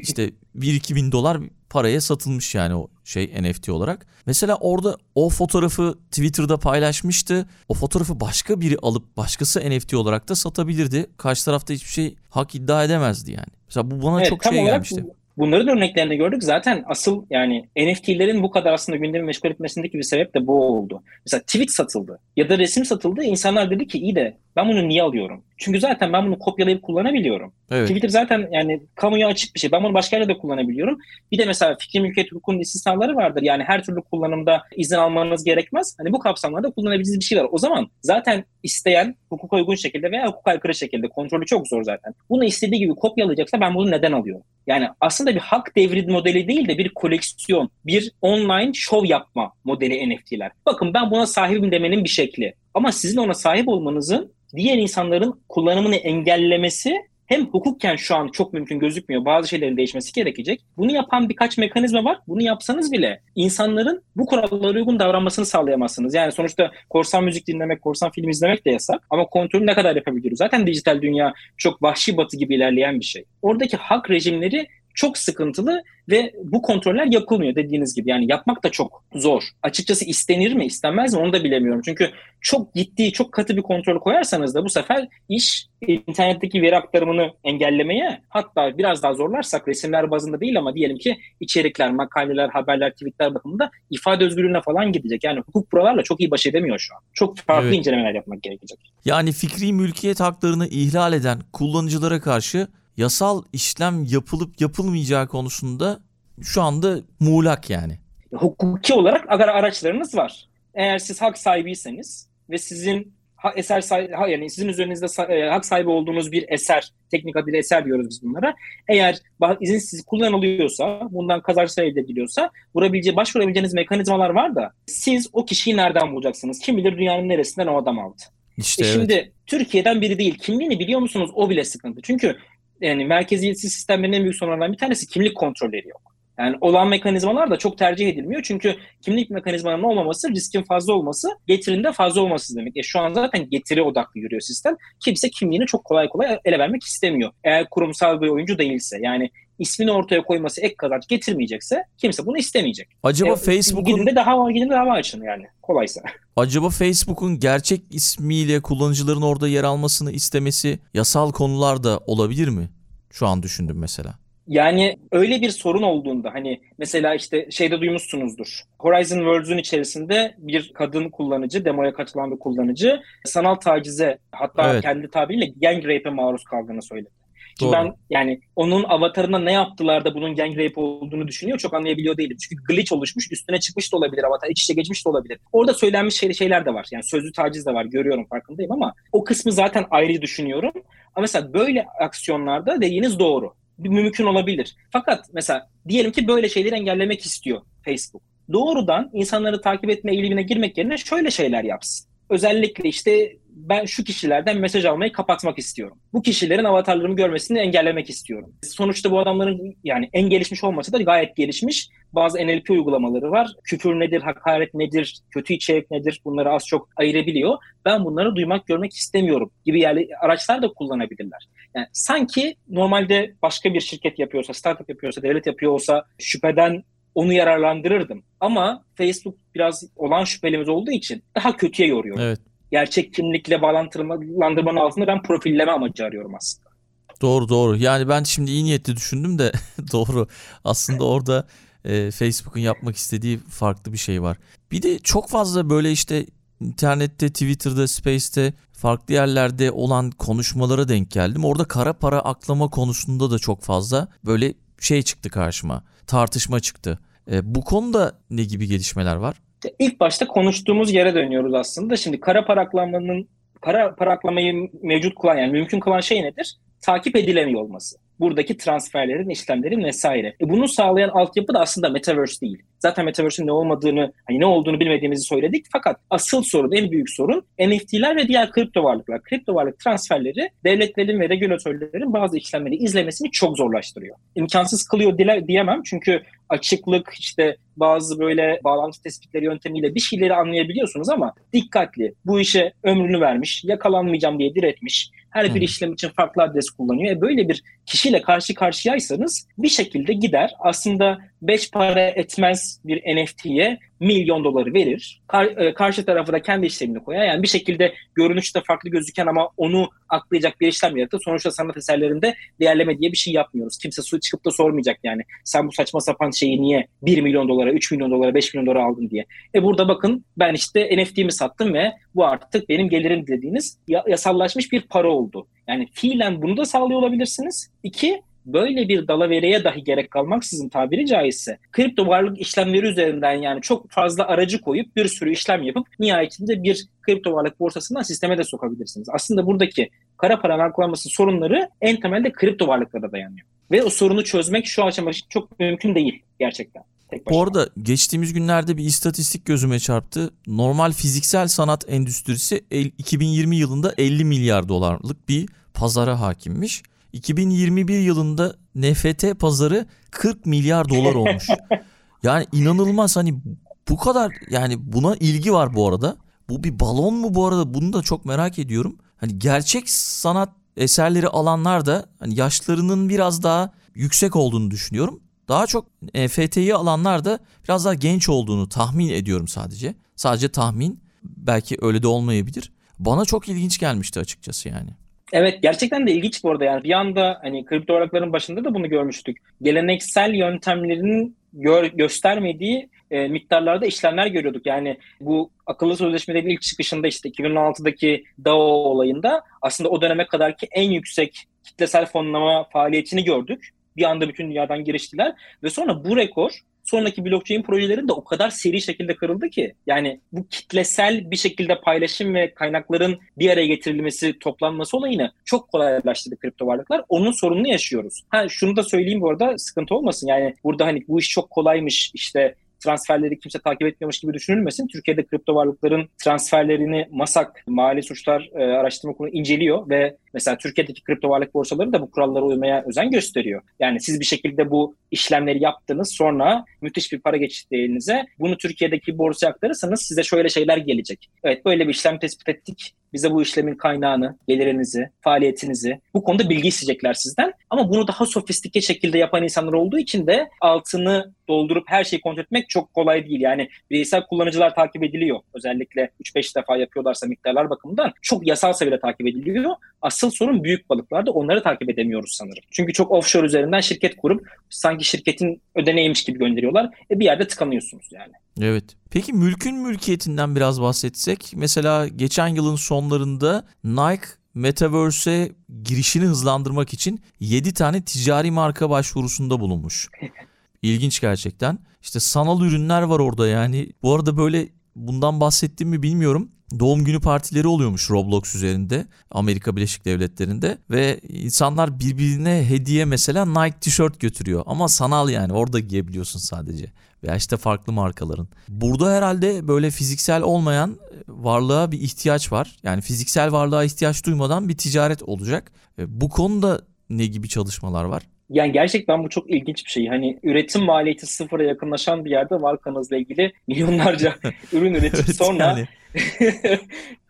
İşte 1-2 bin dolar paraya satılmış yani o şey NFT olarak. Mesela orada o fotoğrafı Twitter'da paylaşmıştı. O fotoğrafı başka biri alıp başkası NFT olarak da satabilirdi. Karşı tarafta hiçbir şey hak iddia edemezdi yani. Mesela bu bana Evet, çok şey gelmişti. bu- Bunların örneklerini gördük. Zaten asıl yani NFT'lerin bu kadar aslında gündemi meşgul etmesindeki bir sebep de bu oldu. Mesela tweet satıldı ya da resim satıldı. İnsanlar dedi ki iyi de ben bunu niye alıyorum? Çünkü zaten ben bunu kopyalayıp kullanabiliyorum. Evet. Twitter zaten yani kamuya açık bir şey. Ben bunu başka yerde de kullanabiliyorum. Bir de mesela fikri mülkiyet hukukunun istisnaları vardır. Yani her türlü kullanımda izin almanız gerekmez. Hani bu kapsamlarda kullanabileceğiniz bir şey var. O zaman zaten isteyen hukuka uygun şekilde veya hukuka aykırı şekilde kontrolü çok zor zaten. Bunu istediği gibi kopyalayacaksa ben bunu neden alıyorum? Yani aslında bir hak devri modeli değil de bir koleksiyon, bir online şov yapma modeli NFT'ler. Bakın ben buna sahibim demenin bir şekli. Ama sizin ona sahip olmanızın diğer insanların kullanımını engellemesi hem hukukken şu an çok mümkün gözükmüyor. Bazı şeylerin değişmesi gerekecek. Bunu yapan birkaç mekanizma var. Bunu yapsanız bile insanların bu kurallara uygun davranmasını sağlayamazsınız. Yani sonuçta korsan müzik dinlemek, korsan film izlemek de yasak. Ama kontrolü ne kadar yapabiliyoruz? Zaten dijital dünya çok vahşi batı gibi ilerleyen bir şey. Oradaki hak rejimleri çok sıkıntılı ve bu kontroller yapılmıyor dediğiniz gibi. Yani yapmak da çok zor. Açıkçası istenir mi, istenmez mi onu da bilemiyorum. Çünkü çok ciddi, çok katı bir kontrol koyarsanız da bu sefer iş internetteki veri aktarımını engellemeye hatta biraz daha zorlarsak resimler bazında değil ama diyelim ki içerikler, makaleler, haberler, tweetler bakımında ifade özgürlüğüne falan gidecek. Yani hukuk buralarla çok iyi baş edemiyor şu an. Çok farklı Evet. incelemeler yapmak gerekecek. Yani fikri mülkiyet haklarını ihlal eden kullanıcılara karşı yasal işlem yapılıp yapılmayacağı konusunda şu anda muğlak yani. hukuki olarak agar araçlarınız var. Eğer siz hak sahibiyseniz ve sizin eser sahibi, yani sizin üzerinizde e, hak sahibi olduğunuz bir eser, teknik adıyla eser diyoruz biz bunlara. Eğer ba- izinsiz kullanılıyorsa, bundan kazançlar elde ediliyorsa vurabileceği, başvurabileceğiniz mekanizmalar var da siz o kişiyi nereden bulacaksınız? Kim bilir dünyanın neresinden o adam aldı. İşte E evet. şimdi Türkiye'den biri değil. Kimliğini biliyor musunuz? O bile sıkıntı. Çünkü yani merkeziyetsiz sistemlerin en büyük sorunlarından bir tanesi kimlik kontrolleri yok. Yani olan mekanizmalar da çok tercih edilmiyor. Çünkü kimlik mekanizmalarının olmaması, riskin fazla olması, getirinde fazla olması demek. E şu an zaten getiri odaklı yürüyor sistem. Kimse kimliğini çok kolay kolay ele vermek istemiyor. Eğer kurumsal bir oyuncu değilse. Yani ismini ortaya koyması ek kazanç getirmeyecekse kimse bunu istemeyecek. Acaba E, Facebook'un Gidin de daha gidin de dava açın yani kolaysa. acaba Facebook'un gerçek ismiyle kullanıcıların orada yer almasını istemesi yasal konular da olabilir mi? Şu an düşündüm mesela. Yani öyle bir sorun olduğunda hani mesela işte şeyde duymuşsunuzdur. Horizon Worlds'ün içerisinde bir kadın kullanıcı, demoya katılan bir kullanıcı sanal tacize hatta Evet. kendi tabiriyle gang rape'e maruz kaldığını söyledi. Doğru. ben yani onun avatarına ne yaptılar da bunun gang rape olduğunu düşünüyor çok anlayabiliyor değilim. Çünkü glitch oluşmuş üstüne çıkmış da olabilir avatar iç içe geçmiş de olabilir. Orada söylenmiş şey, şeyler de var yani sözlü taciz de var görüyorum farkındayım ama o kısmı zaten ayrı düşünüyorum. Ama mesela böyle aksiyonlarda dediğiniz doğru. Mümkün olabilir. Fakat mesela diyelim ki böyle şeyleri engellemek istiyor Facebook. Doğrudan insanları takip etme eğilimine girmek yerine şöyle şeyler yapsın. Özellikle işte ben şu kişilerden mesaj almayı kapatmak istiyorum. Bu kişilerin avatarlarımı görmesini engellemek istiyorum. Sonuçta bu adamların yani en gelişmiş olmasa da gayet gelişmiş bazı NLP uygulamaları var. Küfür nedir, hakaret nedir, kötü içerik nedir bunları az çok ayırabiliyor. Ben bunları duymak, görmek istemiyorum gibi yerli araçlar da kullanabilirler. Yani sanki normalde başka bir şirket yapıyorsa, startup yapıyorsa, devlet yapıyor olsa şüpheden onu yararlandırırdım. Ama Facebook biraz olan şüphelimiz olduğu için daha kötüye yoruyor. Evet. Gerçek kimlikle bağlantılandırmanın altında ben profilleme amacı arıyorum aslında. Doğru doğru. Yani ben şimdi iyi niyetli düşündüm de doğru. Aslında orada e, Facebook'un yapmak istediği farklı bir şey var. Bir de çok fazla böyle işte internette, Twitter'da, Space'te farklı yerlerde olan konuşmalara denk geldim. Orada kara para aklama konusunda da çok fazla böyle şey çıktı karşıma. Tartışma çıktı. E, bu konuda ne gibi gelişmeler var? İlk başta konuştuğumuz yere dönüyoruz aslında. Şimdi kara para aklamanın kara para aklamayı mevcut kılan yani mümkün kılan şey nedir? Takip edilemiyor olması. Buradaki transferlerin, işlemlerin vesaire. E bunu sağlayan altyapı da aslında Metaverse değil. Zaten Metaverse'ün ne olmadığını, hani ne olduğunu bilmediğimizi söyledik. Fakat asıl sorun, en büyük sorun NFT'ler ve diğer kripto varlıklar. Kripto varlık transferleri devletlerin ve regülatörlerin bazı işlemleri izlemesini çok zorlaştırıyor. İmkansız kılıyor diyemem çünkü açıklık işte bazı böyle bağlantı tespitleri yöntemiyle bir şeyleri anlayabiliyorsunuz ama dikkatli. Bu işe ömrünü vermiş, yakalanmayacağım diye diretmiş. Her bir işlem için farklı adres kullanıyor. E böyle bir kişiyle karşı karşıyaysanız bir şekilde gider. Aslında beş para etmez bir NFT'ye milyon doları verir. Kar, e, karşı tarafı da kendi işlemini koyar. Yani bir şekilde görünüşte farklı gözüken ama onu aklayacak bir işlem yaratır. Sonuçta sanat eserlerinde değerleme diye bir şey yapmıyoruz. Kimse su çıkıp da sormayacak yani. Sen bu saçma sapan şeyi niye 1 milyon dolara, 3 milyon dolara, 5 milyon dolara aldın diye. E burada bakın ben işte NFT'mi sattım ve bu artık benim gelirim dediğiniz yasallaşmış bir para oldu. Yani fiilen bunu da sağlıyor olabilirsiniz. İki, böyle bir dalavereye dahi gerek kalmaksızın tabiri caizse kripto varlık işlemleri üzerinden yani çok fazla aracı koyup bir sürü işlem yapıp nihayetinde bir kripto varlık borsasından sisteme de sokabilirsiniz. Aslında buradaki kara para naklanması sorunları en temelde kripto varlıklara dayanıyor. Ve o sorunu çözmek şu aşamada çok mümkün değil gerçekten. Bu arada geçtiğimiz günlerde bir istatistik gözüme çarptı. Normal fiziksel sanat endüstrisi 2020 yılında 50 milyar dolarlık bir pazara hakimmiş. 2021 yılında NFT pazarı 40 milyar dolar olmuş. yani inanılmaz hani bu kadar yani buna ilgi var bu arada. Bu bir balon mu bu arada? Bunu da çok merak ediyorum. Hani gerçek sanat eserleri alanlar da hani yaşlarının biraz daha yüksek olduğunu düşünüyorum. Daha çok NFT'yi alanlar da biraz daha genç olduğunu tahmin ediyorum sadece. Sadece tahmin. Belki öyle de olmayabilir. Bana çok ilginç gelmişti açıkçası yani. Evet gerçekten de ilginç bu arada yani bir anda hani kripto varlıkların başında da bunu görmüştük. Geleneksel yöntemlerin gör, göstermediği e, miktarlarda işlemler görüyorduk. Yani bu akıllı sözleşmelerin ilk çıkışında işte 2016'daki DAO olayında aslında o döneme kadarki en yüksek kitlesel fonlama faaliyetini gördük. Bir anda bütün dünyadan giriştiler ve sonra bu rekor sonraki blockchain projelerinde o kadar seri şekilde kırıldı ki yani bu kitlesel bir şekilde paylaşım ve kaynakların bir araya getirilmesi, toplanması olayını çok kolaylaştırdı kripto varlıklar. Onun sorununu yaşıyoruz. Ha şunu da söyleyeyim bu arada sıkıntı olmasın. Yani burada hani bu iş çok kolaymış işte transferleri kimse takip etmiyormuş gibi düşünülmesin. Türkiye'de kripto varlıkların transferlerini MASAK, Mali Suçlar e, Araştırma Kurulu inceliyor ve mesela Türkiye'deki kripto varlık borsaları da bu kurallara uymaya özen gösteriyor. Yani siz bir şekilde bu işlemleri yaptınız sonra müthiş bir para geçti elinize. Bunu Türkiye'deki borsaya aktarırsanız size şöyle şeyler gelecek. Evet böyle bir işlem tespit ettik. Bize bu işlemin kaynağını, gelirinizi, faaliyetinizi bu konuda bilgi isteyecekler sizden. Ama bunu daha sofistike şekilde yapan insanlar olduğu için de altını doldurup her şeyi kontrol etmek çok kolay değil. Yani bireysel kullanıcılar takip ediliyor. Özellikle 3-5 defa yapıyorlarsa miktarlar bakımından çok yasalsa bile takip ediliyor. Asıl sorun büyük balıklarda onları takip edemiyoruz sanırım. Çünkü çok offshore üzerinden şirket kurup sanki şirketin ödeneğiymiş gibi gönderiyorlar. E bir yerde tıkanıyorsunuz yani. Evet. Peki mülkün mülkiyetinden biraz bahsetsek. Mesela geçen yılın sonlarında Nike Metaverse'e girişini hızlandırmak için 7 tane ticari marka başvurusunda bulunmuş. İlginç gerçekten. İşte sanal ürünler var orada yani. Bu arada böyle bundan bahsettim mi bilmiyorum. Doğum günü partileri oluyormuş Roblox üzerinde Amerika Birleşik Devletleri'nde ve insanlar birbirine hediye mesela Nike tişört götürüyor ama sanal yani orada giyebiliyorsun sadece veya işte farklı markaların. Burada herhalde böyle fiziksel olmayan varlığa bir ihtiyaç var. Yani fiziksel varlığa ihtiyaç duymadan bir ticaret olacak. E, bu konuda ne gibi çalışmalar var? Yani gerçekten bu çok ilginç bir şey. Hani üretim maliyeti sıfıra yakınlaşan bir yerde markanızla ilgili milyonlarca ürün üretip evet, sonra yani.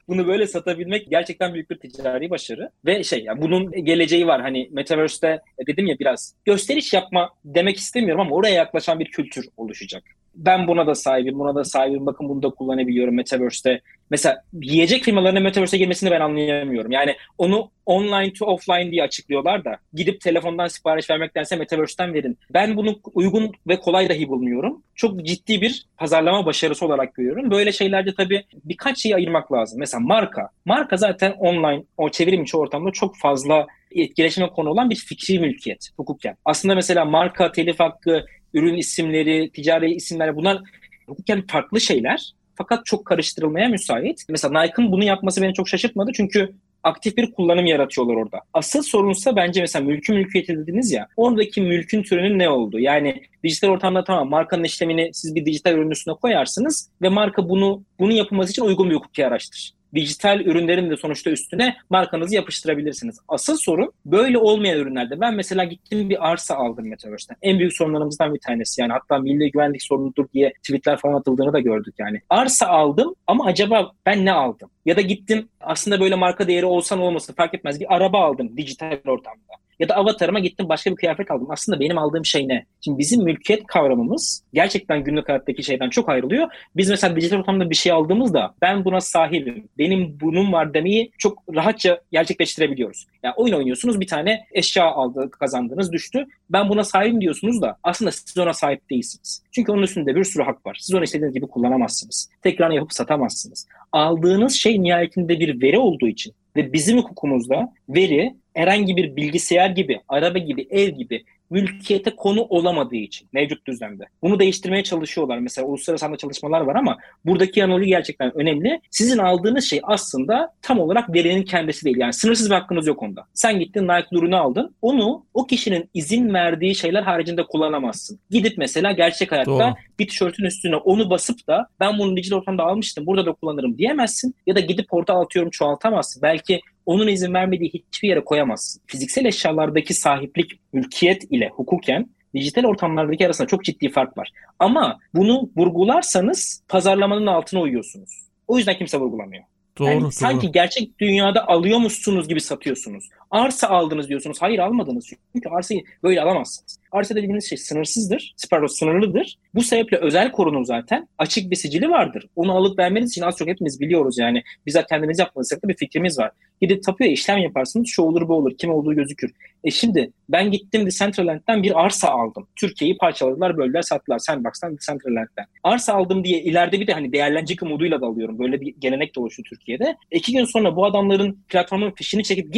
bunu böyle satabilmek gerçekten büyük bir ticari başarı. Ve şey yani bunun geleceği var. Hani Metaverse'de dedim ya biraz gösteriş yapma demek istemiyorum ama oraya yaklaşan bir kültür oluşacak. Ben buna da sahibim, buna da sahibim. Bakın bunu da kullanabiliyorum Metaverse'de. Mesela yiyecek firmalarının Metaverse'e girmesini ben anlayamıyorum. Yani onu online to offline diye açıklıyorlar da gidip telefondan sipariş vermektense Metaverse'den verin. Ben bunu uygun ve kolay dahi bulmuyorum. Çok ciddi bir pazarlama başarısı olarak görüyorum. Böyle şeylerde tabii birkaç şeyi ayırmak lazım. Mesela marka. Marka zaten online, o çevrim içi ortamda çok fazla etkileşime konu olan bir fikri mülkiyet hukuken. Aslında mesela marka, telif hakkı, ürün isimleri, ticari isimler bunlar hukuken farklı şeyler fakat çok karıştırılmaya müsait. Mesela Nike'ın bunu yapması beni çok şaşırtmadı çünkü aktif bir kullanım yaratıyorlar orada. Asıl sorunsa bence mesela mülkü mülkiyeti dediniz ya oradaki mülkün türünün ne oldu? Yani dijital ortamda tamam markanın işlemini siz bir dijital ürün üstüne koyarsınız ve marka bunu bunun yapılması için uygun bir hukuki araçtır dijital ürünlerin de sonuçta üstüne markanızı yapıştırabilirsiniz. Asıl sorun böyle olmayan ürünlerde. Ben mesela gittim bir arsa aldım Metaverse'den. En büyük sorunlarımızdan bir tanesi yani hatta milli güvenlik sorunudur diye tweetler falan atıldığını da gördük yani. Arsa aldım ama acaba ben ne aldım? Ya da gittim aslında böyle marka değeri olsan olmasın fark etmez bir araba aldım dijital ortamda. Ya da avatarıma gittim başka bir kıyafet aldım. Aslında benim aldığım şey ne? Şimdi bizim mülkiyet kavramımız gerçekten günlük hayattaki şeyden çok ayrılıyor. Biz mesela dijital ortamda bir şey aldığımızda ben buna sahibim, benim bunun var demeyi çok rahatça gerçekleştirebiliyoruz. Yani oyun oynuyorsunuz bir tane eşya aldı, kazandınız düştü. Ben buna sahibim diyorsunuz da aslında siz ona sahip değilsiniz. Çünkü onun üstünde bir sürü hak var. Siz onu istediğiniz gibi kullanamazsınız. Tekrar yapıp satamazsınız. Aldığınız şey nihayetinde bir veri olduğu için ve bizim hukukumuzda veri herhangi bir bilgisayar gibi, araba gibi, ev gibi mülkiyete konu olamadığı için mevcut düzlemde. Bunu değiştirmeye çalışıyorlar. Mesela uluslararası anda çalışmalar var ama buradaki analoji gerçekten önemli. Sizin aldığınız şey aslında tam olarak verinin kendisi değil. Yani sınırsız bir hakkınız yok onda. Sen gittin Nike ürünü aldın. Onu o kişinin izin verdiği şeyler haricinde kullanamazsın. Gidip mesela gerçek hayatta Doğru. bir tişörtün üstüne onu basıp da ben bunu dijital ortamda almıştım burada da kullanırım diyemezsin. Ya da gidip orada atıyorum çoğaltamazsın. Belki onun izin vermediği hiçbir yere koyamazsın. Fiziksel eşyalardaki sahiplik, mülkiyet ile hukuken dijital ortamlardaki arasında çok ciddi fark var. Ama bunu vurgularsanız pazarlamanın altına uyuyorsunuz. O yüzden kimse vurgulamıyor. Doğru, Yani doğru. sanki gerçek dünyada alıyormuşsunuz gibi satıyorsunuz. Arsa aldınız diyorsunuz. Hayır almadınız. Çünkü arsayı böyle alamazsınız. Arsa dediğiniz şey sınırsızdır. Pardon sınırlıdır. Bu sebeple özel korunur zaten. Açık bir sicili vardır. Onu alıp vermeniz için az çok hepimiz biliyoruz yani. Bizzat kendimiz yapmasak da bir fikrimiz var. Gidip tapuya işlem yaparsınız. Şu olur bu olur. Kim olduğu gözükür. E şimdi ben gittim Decentraland'den bir arsa aldım. Türkiye'yi parçaladılar, böldüler, sattılar. Sandbox'tan Decentraland'den. Arsa aldım diye ileride bir de hani değerlenecek umuduyla da alıyorum. Böyle bir gelenek de oluştu Türkiye'de. İki gün sonra bu adamların platformun fişini çekip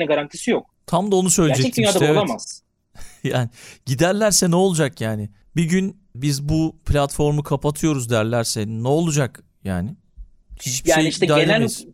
gitmeyeceklerine garantisi yok. Tam da onu söyleyecektim Gerçek dünyada işte. evet. olamaz. Yani giderlerse ne olacak yani? Bir gün biz bu platformu kapatıyoruz derlerse ne olacak yani? Hiçbir Yani şey işte genel edemeyiz.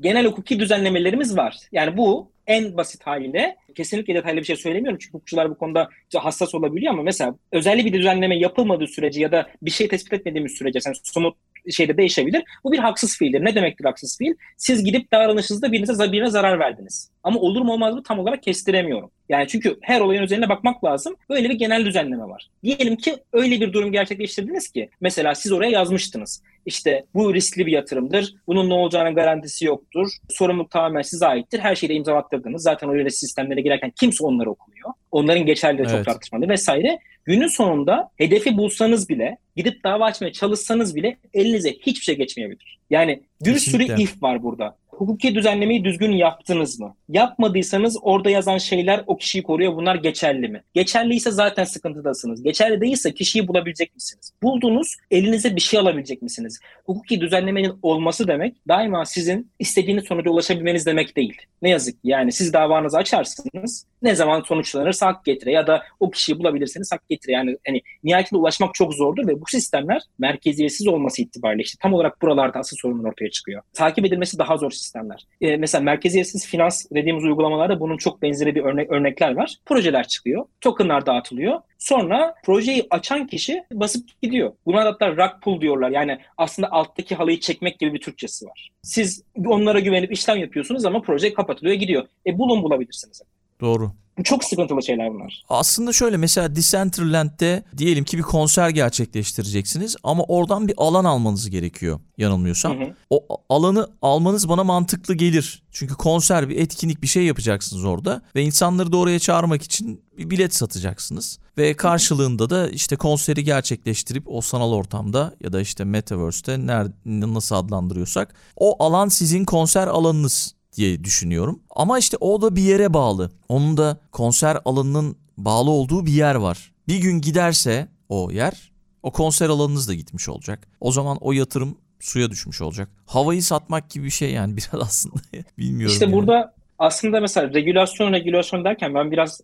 genel hukuki düzenlemelerimiz var. Yani bu en basit haliyle kesinlikle detaylı bir şey söylemiyorum çünkü hukukçular bu konuda hassas olabiliyor ama mesela özellikle bir düzenleme yapılmadığı sürece ya da bir şey tespit etmediğimiz sürece sen somut şeyde değişebilir. Bu bir haksız fiildir. Ne demektir haksız fiil? Siz gidip davranışınızda birinize, birine zarar verdiniz. Ama olur mu olmaz mı tam olarak kestiremiyorum. Yani çünkü her olayın üzerine bakmak lazım. Böyle bir genel düzenleme var. Diyelim ki öyle bir durum gerçekleştirdiniz ki mesela siz oraya yazmıştınız. İşte bu riskli bir yatırımdır. Bunun ne olacağının garantisi yoktur. Sorumluluk tamamen size aittir. Her şeyi de imzalattırdınız. Zaten öyle sistemlere girerken kimse onları okumuyor. Onların geçerliliği çok Evet. tartışmalı vesaire. Günün sonunda hedefi bulsanız bile, gidip dava açmaya çalışsanız bile elinize hiçbir şey geçmeyebilir. Yani bir Kesinlikle. sürü if var burada. Hukuki düzenlemeyi düzgün yaptınız mı? Yapmadıysanız orada yazan şeyler o kişiyi koruyor. Bunlar geçerli mi? Geçerliyse zaten sıkıntıdasınız. Geçerli değilse kişiyi bulabilecek misiniz? Buldunuz, elinize bir şey alabilecek misiniz? Hukuki düzenlemenin olması demek daima sizin istediğiniz sonuca ulaşabilmeniz demek değil. Ne yazık ki yani siz davanızı açarsınız. Ne zaman sonuçlanırsa hak getire ya da o kişiyi bulabilirseniz hak getire. Yani hani nihayetinde ulaşmak çok zordur ve bu sistemler merkeziyetsiz olması itibariyle işte tam olarak buralarda asıl sorunlar ortaya çıkıyor. Takip edilmesi daha zor sistemler. Ee, mesela merkeziyetsiz finans dediğimiz uygulamalarda bunun çok benzeri bir örnek örnekler var. Projeler çıkıyor, tokenlar dağıtılıyor. Sonra projeyi açan kişi basıp gidiyor. Buna hatta rug pull diyorlar. Yani aslında alttaki halıyı çekmek gibi bir Türkçesi var. Siz onlara güvenip işlem yapıyorsunuz ama proje kapatılıyor gidiyor. E bulun bulabilirsiniz. Doğru. Çok sıkıntılı şeyler bunlar. Aslında şöyle mesela Decentraland'de diyelim ki bir konser gerçekleştireceksiniz ama oradan bir alan almanız gerekiyor yanılmıyorsam. Hı hı. O alanı almanız bana mantıklı gelir. Çünkü konser bir etkinlik bir şey yapacaksınız orada ve insanları da oraya çağırmak için bir bilet satacaksınız. Ve karşılığında da işte konseri gerçekleştirip o sanal ortamda ya da işte Metaverse'te nerede, nasıl adlandırıyorsak o alan sizin konser alanınız diye düşünüyorum. Ama işte o da bir yere bağlı. Onun da konser alanının bağlı olduğu bir yer var. Bir gün giderse o yer o konser alanınız da gitmiş olacak. O zaman o yatırım suya düşmüş olacak. Havayı satmak gibi bir şey yani biraz aslında bilmiyorum. İşte yani. burada aslında mesela regülasyon regülasyon derken ben biraz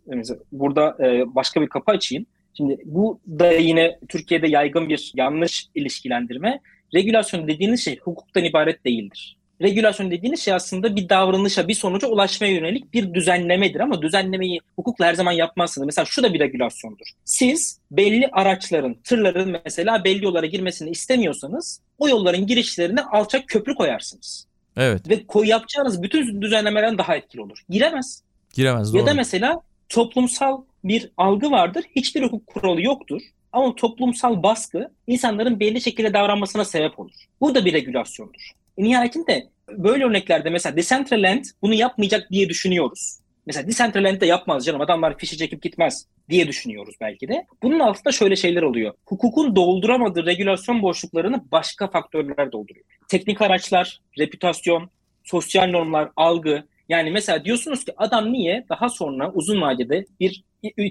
burada e, başka bir kapı açayım. Şimdi bu da yine Türkiye'de yaygın bir yanlış ilişkilendirme. Regülasyon dediğiniz şey hukuktan ibaret değildir. Regülasyon dediğiniz şey aslında bir davranışa, bir sonuca ulaşmaya yönelik bir düzenlemedir ama düzenlemeyi hukukla her zaman yapmazsınız. Mesela şu da bir regülasyondur. Siz belli araçların, tırların mesela belli yollara girmesini istemiyorsanız o yolların girişlerine alçak köprü koyarsınız. Evet Ve koy yapacağınız bütün düzenlemelerden daha etkili olur. Giremez. giremez doğru. Ya da mesela toplumsal bir algı vardır. Hiçbir hukuk kuralı yoktur. Ama toplumsal baskı insanların belli şekilde davranmasına sebep olur. Bu da bir regülasyondur. E, nihayetinde böyle örneklerde mesela Decentraland bunu yapmayacak diye düşünüyoruz. Mesela Decentraland de yapmaz canım adamlar fişi çekip gitmez diye düşünüyoruz belki de. Bunun altında şöyle şeyler oluyor. Hukukun dolduramadığı regülasyon boşluklarını başka faktörler dolduruyor. Teknik araçlar, reputasyon, sosyal normlar, algı. Yani mesela diyorsunuz ki adam niye daha sonra uzun vadede bir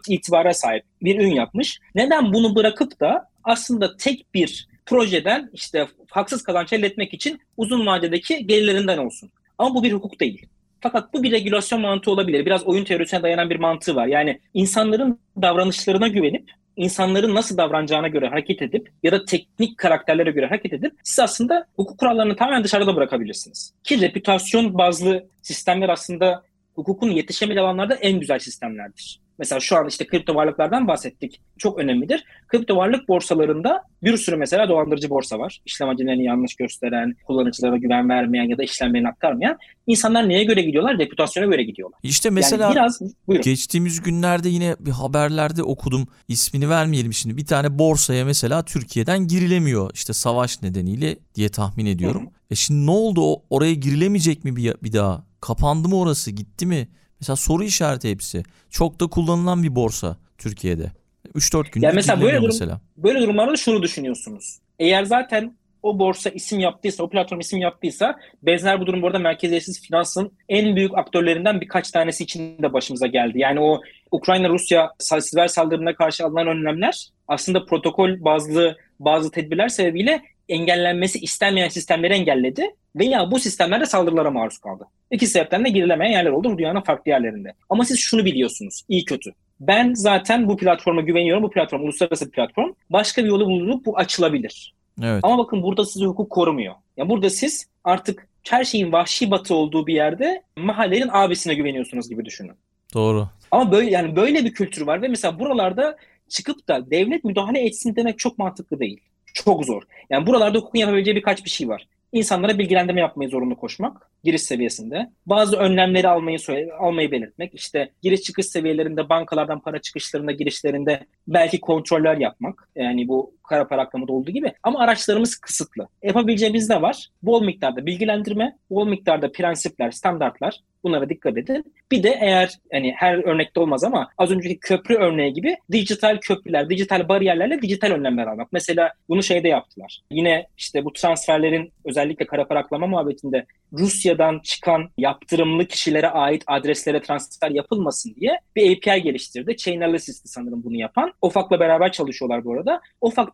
itibara sahip, bir ün yapmış. Neden bunu bırakıp da aslında tek bir projeden işte haksız kazanç elde etmek için uzun vadedeki gelirlerinden olsun. Ama bu bir hukuk değil. Fakat bu bir regülasyon mantığı olabilir. Biraz oyun teorisine dayanan bir mantığı var. Yani insanların davranışlarına güvenip insanların nasıl davranacağına göre hareket edip ya da teknik karakterlere göre hareket edip siz aslında hukuk kurallarını tamamen dışarıda bırakabilirsiniz. Ki reputasyon bazlı sistemler aslında hukukun yetişemediği alanlarda en güzel sistemlerdir. Mesela şu an işte kripto varlıklardan bahsettik. Çok önemlidir. Kripto varlık borsalarında bir sürü mesela dolandırıcı borsa var. İşlem hacimlerini yanlış gösteren, kullanıcılara güven vermeyen ya da işlemlerini aktarmayan. İnsanlar neye göre gidiyorlar? Reputasyona göre gidiyorlar. İşte mesela yani biraz, buyurun. geçtiğimiz günlerde yine bir haberlerde okudum. İsmini vermeyelim şimdi. Bir tane borsaya mesela Türkiye'den girilemiyor. İşte savaş nedeniyle diye tahmin ediyorum. Hı hı. E şimdi ne oldu? Oraya girilemeyecek mi bir, bir daha? Kapandı mı orası? Gitti mi? Mesela soru işareti hepsi. Çok da kullanılan bir borsa Türkiye'de. 3-4 günde yani mesela böyle, durum, mesela. böyle durumlarda şunu düşünüyorsunuz. Eğer zaten o borsa isim yaptıysa, o platform isim yaptıysa benzer bu durum bu arada merkeziyetsiz finansın en büyük aktörlerinden birkaç tanesi için de başımıza geldi. Yani o Ukrayna-Rusya siber saldırına karşı alınan önlemler aslında protokol bazlı bazı tedbirler sebebiyle engellenmesi istenmeyen sistemleri engelledi veya bu sistemlerde saldırılara maruz kaldı. İki sebepten de girilemeyen yerler oldu dünyanın farklı yerlerinde. Ama siz şunu biliyorsunuz, iyi kötü. Ben zaten bu platforma güveniyorum. Bu platform uluslararası bir platform. Başka bir yolu bulunup bu açılabilir. Evet. Ama bakın burada sizi hukuk korumuyor. Yani burada siz artık her şeyin vahşi batı olduğu bir yerde mahallenin abisine güveniyorsunuz gibi düşünün. Doğru. Ama böyle yani böyle bir kültür var ve mesela buralarda çıkıp da devlet müdahale etsin demek çok mantıklı değil. Çok zor. Yani buralarda hukukun yapabileceği birkaç bir şey var. İnsanlara bilgilendirme yapmayı zorunlu koşmak giriş seviyesinde. Bazı önlemleri almayı almayı belirtmek. İşte giriş çıkış seviyelerinde bankalardan para çıkışlarında girişlerinde belki kontroller yapmak. Yani bu kara para aklamada olduğu gibi. Ama araçlarımız kısıtlı. Yapabileceğimiz ne var? Bol miktarda bilgilendirme, bol miktarda prensipler, standartlar. Bunlara dikkat edin. Bir de eğer hani her örnekte olmaz ama az önceki köprü örneği gibi dijital köprüler, dijital bariyerlerle dijital önlemler almak. Mesela bunu şeyde yaptılar. Yine işte bu transferlerin özellikle kara para aklama muhabbetinde Rusya'dan çıkan yaptırımlı kişilere ait adreslere transfer yapılmasın diye bir API geliştirdi. Chainalysis sanırım bunu yapan. OFAK'la beraber çalışıyorlar bu arada.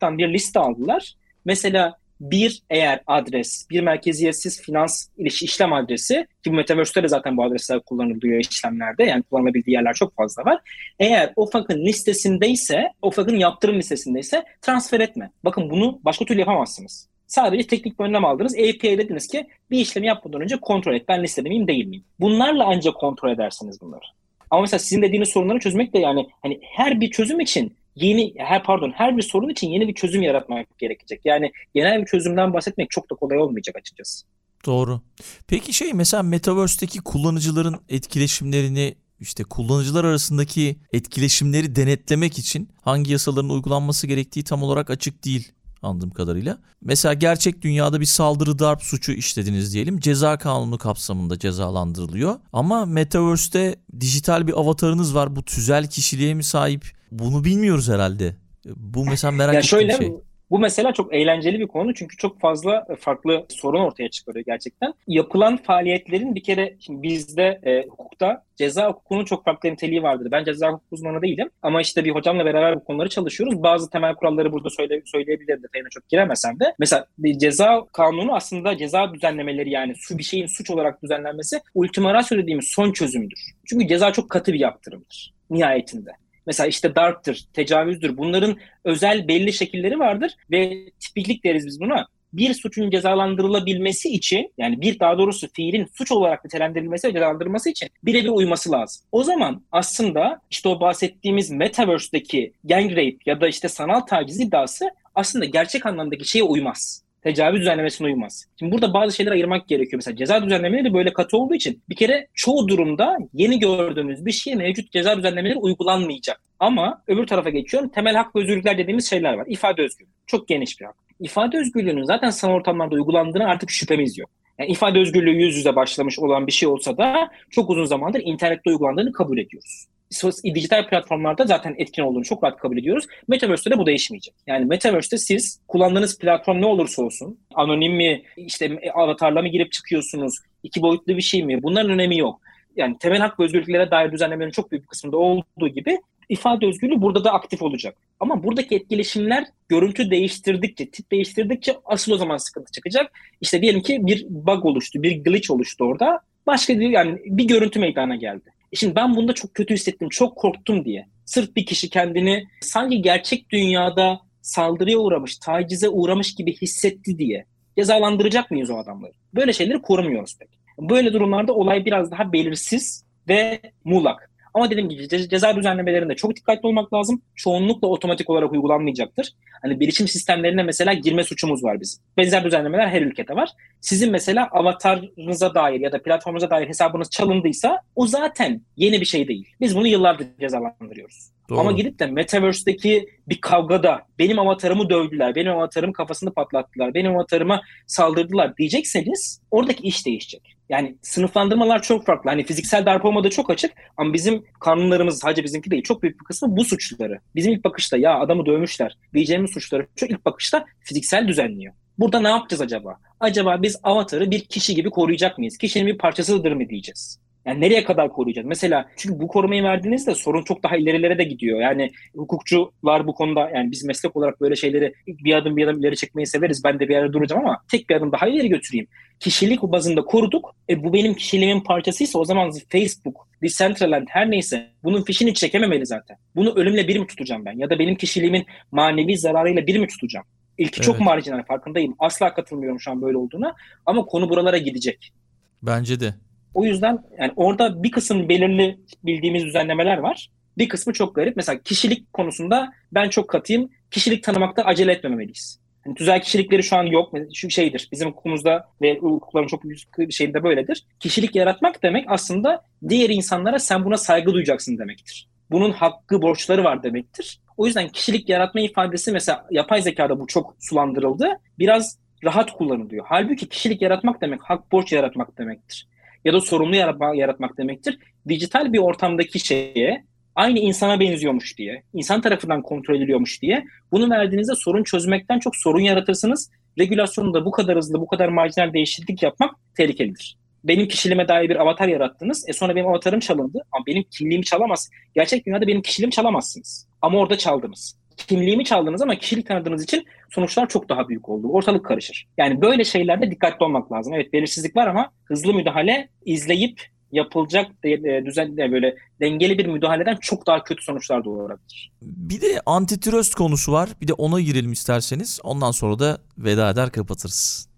OFAK'tan bir liste aldılar. Mesela bir eğer adres, bir merkeziyetsiz finans ilişki işlem adresi ki bu Metaverse'de de zaten bu adresler kullanılıyor işlemlerde yani kullanılabildiği yerler çok fazla var. Eğer OFAK'ın listesindeyse, OFAK'ın yaptırım listesindeyse transfer etme. Bakın bunu başka türlü yapamazsınız. Sadece teknik bir önlem aldınız. API'ye dediniz ki bir işlemi yapmadan önce kontrol et. Ben listede miyim değil miyim? Bunlarla ancak kontrol edersiniz bunları. Ama mesela sizin dediğiniz sorunları çözmek de yani hani her bir çözüm için yeni her pardon her bir sorun için yeni bir çözüm yaratmak gerekecek. Yani genel bir çözümden bahsetmek çok da kolay olmayacak açıkçası. Doğru. Peki şey mesela Metaverse'deki kullanıcıların etkileşimlerini işte kullanıcılar arasındaki etkileşimleri denetlemek için hangi yasaların uygulanması gerektiği tam olarak açık değil anladığım kadarıyla. Mesela gerçek dünyada bir saldırı darp suçu işlediniz diyelim. Ceza kanunu kapsamında cezalandırılıyor. Ama Metaverse'te dijital bir avatarınız var. Bu tüzel kişiliğe mi sahip? Bunu bilmiyoruz herhalde. Bu mesela merak ettiğim şöyle, şey. Bu mesela çok eğlenceli bir konu çünkü çok fazla farklı sorun ortaya çıkarıyor gerçekten. Yapılan faaliyetlerin bir kere şimdi bizde e, hukukta ceza hukukunun çok farklı niteliği vardır. Ben ceza hukuk uzmanı değilim ama işte bir hocamla beraber bu konuları çalışıyoruz. Bazı temel kuralları burada söyle, söyleyebilirim detayına çok giremesem de. Mesela bir ceza kanunu aslında ceza düzenlemeleri yani su bir şeyin suç olarak düzenlenmesi ultima ratio dediğimiz son çözümdür. Çünkü ceza çok katı bir yaptırımdır nihayetinde. Mesela işte darptır, tecavüzdür. Bunların özel belli şekilleri vardır ve tipiklik deriz biz buna. Bir suçun cezalandırılabilmesi için yani bir daha doğrusu fiilin suç olarak nitelendirilmesi ve cezalandırılması için birebir uyması lazım. O zaman aslında işte o bahsettiğimiz Metaverse'deki gang rape ya da işte sanal taciz iddiası aslında gerçek anlamdaki şeye uymaz tecavüz düzenlemesine uymaz. Şimdi burada bazı şeyler ayırmak gerekiyor. Mesela ceza düzenlemeleri böyle katı olduğu için bir kere çoğu durumda yeni gördüğümüz bir şeye mevcut ceza düzenlemeleri uygulanmayacak. Ama öbür tarafa geçiyorum. Temel hak ve özgürlükler dediğimiz şeyler var. İfade özgürlüğü. Çok geniş bir hak. İfade özgürlüğünün zaten sanal ortamlarda uygulandığına artık şüphemiz yok. Yani ifade özgürlüğü yüz yüze başlamış olan bir şey olsa da çok uzun zamandır internette uygulandığını kabul ediyoruz. Dijital platformlarda zaten etkin olduğunu çok rahat kabul ediyoruz. Metaverse'de de bu değişmeyecek. Yani Metaverse'de siz kullandığınız platform ne olursa olsun, anonim mi, işte avatarla mı girip çıkıyorsunuz, iki boyutlu bir şey mi? Bunların önemi yok. Yani temel hak ve özgürlüklere dair düzenlemelerin çok büyük bir kısmında olduğu gibi ifade özgürlüğü burada da aktif olacak. Ama buradaki etkileşimler görüntü değiştirdikçe, tip değiştirdikçe asıl o zaman sıkıntı çıkacak. İşte diyelim ki bir bug oluştu, bir glitch oluştu orada. Başka bir yani bir görüntü meydana geldi. Şimdi ben bunda çok kötü hissettim, çok korktum diye. Sırf bir kişi kendini sanki gerçek dünyada saldırıya uğramış, tacize uğramış gibi hissetti diye cezalandıracak mıyız o adamları? Böyle şeyleri korumuyoruz pek. Böyle durumlarda olay biraz daha belirsiz ve muğlak. Ama dediğim gibi ce- ceza düzenlemelerinde çok dikkatli olmak lazım. Çoğunlukla otomatik olarak uygulanmayacaktır. Hani bilişim sistemlerine mesela girme suçumuz var bizim. Benzer düzenlemeler her ülkede var. Sizin mesela avatarınıza dair ya da platformunuza dair hesabınız çalındıysa o zaten yeni bir şey değil. Biz bunu yıllardır cezalandırıyoruz. Doğru. Ama gidip de Metaverse'deki bir kavgada benim avatarımı dövdüler, benim avatarım kafasını patlattılar, benim avatarıma saldırdılar diyecekseniz oradaki iş değişecek. Yani sınıflandırmalar çok farklı. Hani fiziksel darp olmadığı çok açık ama bizim kanunlarımız sadece bizimki değil çok büyük bir kısmı bu suçları. Bizim ilk bakışta ya adamı dövmüşler diyeceğimiz suçları çok ilk bakışta fiziksel düzenliyor. Burada ne yapacağız acaba? Acaba biz avatarı bir kişi gibi koruyacak mıyız? Kişinin bir parçasıdır mı diyeceğiz? Yani nereye kadar koruyacağız? Mesela çünkü bu korumayı verdiğinizde sorun çok daha ilerilere de gidiyor. Yani hukukçular bu konuda yani biz meslek olarak böyle şeyleri bir adım bir adım ileri çekmeyi severiz. Ben de bir yerde duracağım ama tek bir adım daha ileri götüreyim. Kişilik bazında koruduk. E, bu benim kişiliğimin parçasıysa o zaman Facebook, Decentraland her neyse bunun fişini çekememeli zaten. Bunu ölümle bir mi tutacağım ben? Ya da benim kişiliğimin manevi zararıyla bir mi tutacağım? İlki çok Evet. marjinal farkındayım. Asla katılmıyorum şu an böyle olduğuna. Ama konu buralara gidecek. Bence de. O yüzden yani orada bir kısım belirli bildiğimiz düzenlemeler var. Bir kısmı çok garip. Mesela kişilik konusunda ben çok katıyım. Kişilik tanımakta acele etmemeliyiz. Yani tüzel kişilikleri şu an yok. Şu şeydir. Bizim hukukumuzda ve hukukların çok büyük bir şeyinde böyledir. Kişilik yaratmak demek aslında diğer insanlara sen buna saygı duyacaksın demektir. Bunun hakkı, borçları var demektir. O yüzden kişilik yaratma ifadesi mesela yapay zekada bu çok sulandırıldı. Biraz rahat kullanılıyor. Halbuki kişilik yaratmak demek hak borç yaratmak demektir ya da sorumlu yaratma, yaratmak demektir. Dijital bir ortamdaki şeye aynı insana benziyormuş diye, insan tarafından kontrol ediliyormuş diye bunu verdiğinizde sorun çözmekten çok sorun yaratırsınız. Regülasyonda bu kadar hızlı, bu kadar marjinal değişiklik yapmak tehlikelidir. Benim kişiliğime dair bir avatar yarattınız. E sonra benim avatarım çalındı. Ama benim kimliğimi çalamaz. Gerçek dünyada benim kişiliğimi çalamazsınız. Ama orada çaldınız. Kimliğimi çaldınız ama kişilik tanıdığınız için sonuçlar çok daha büyük oldu. Ortalık karışır. Yani böyle şeylerde dikkatli olmak lazım. Evet belirsizlik var ama hızlı müdahale izleyip yapılacak e, düzen de böyle dengeli bir müdahaleden çok daha kötü sonuçlar doğurabilir. Bir de antitrust konusu var. Bir de ona girelim isterseniz. Ondan sonra da veda eder kapatırız.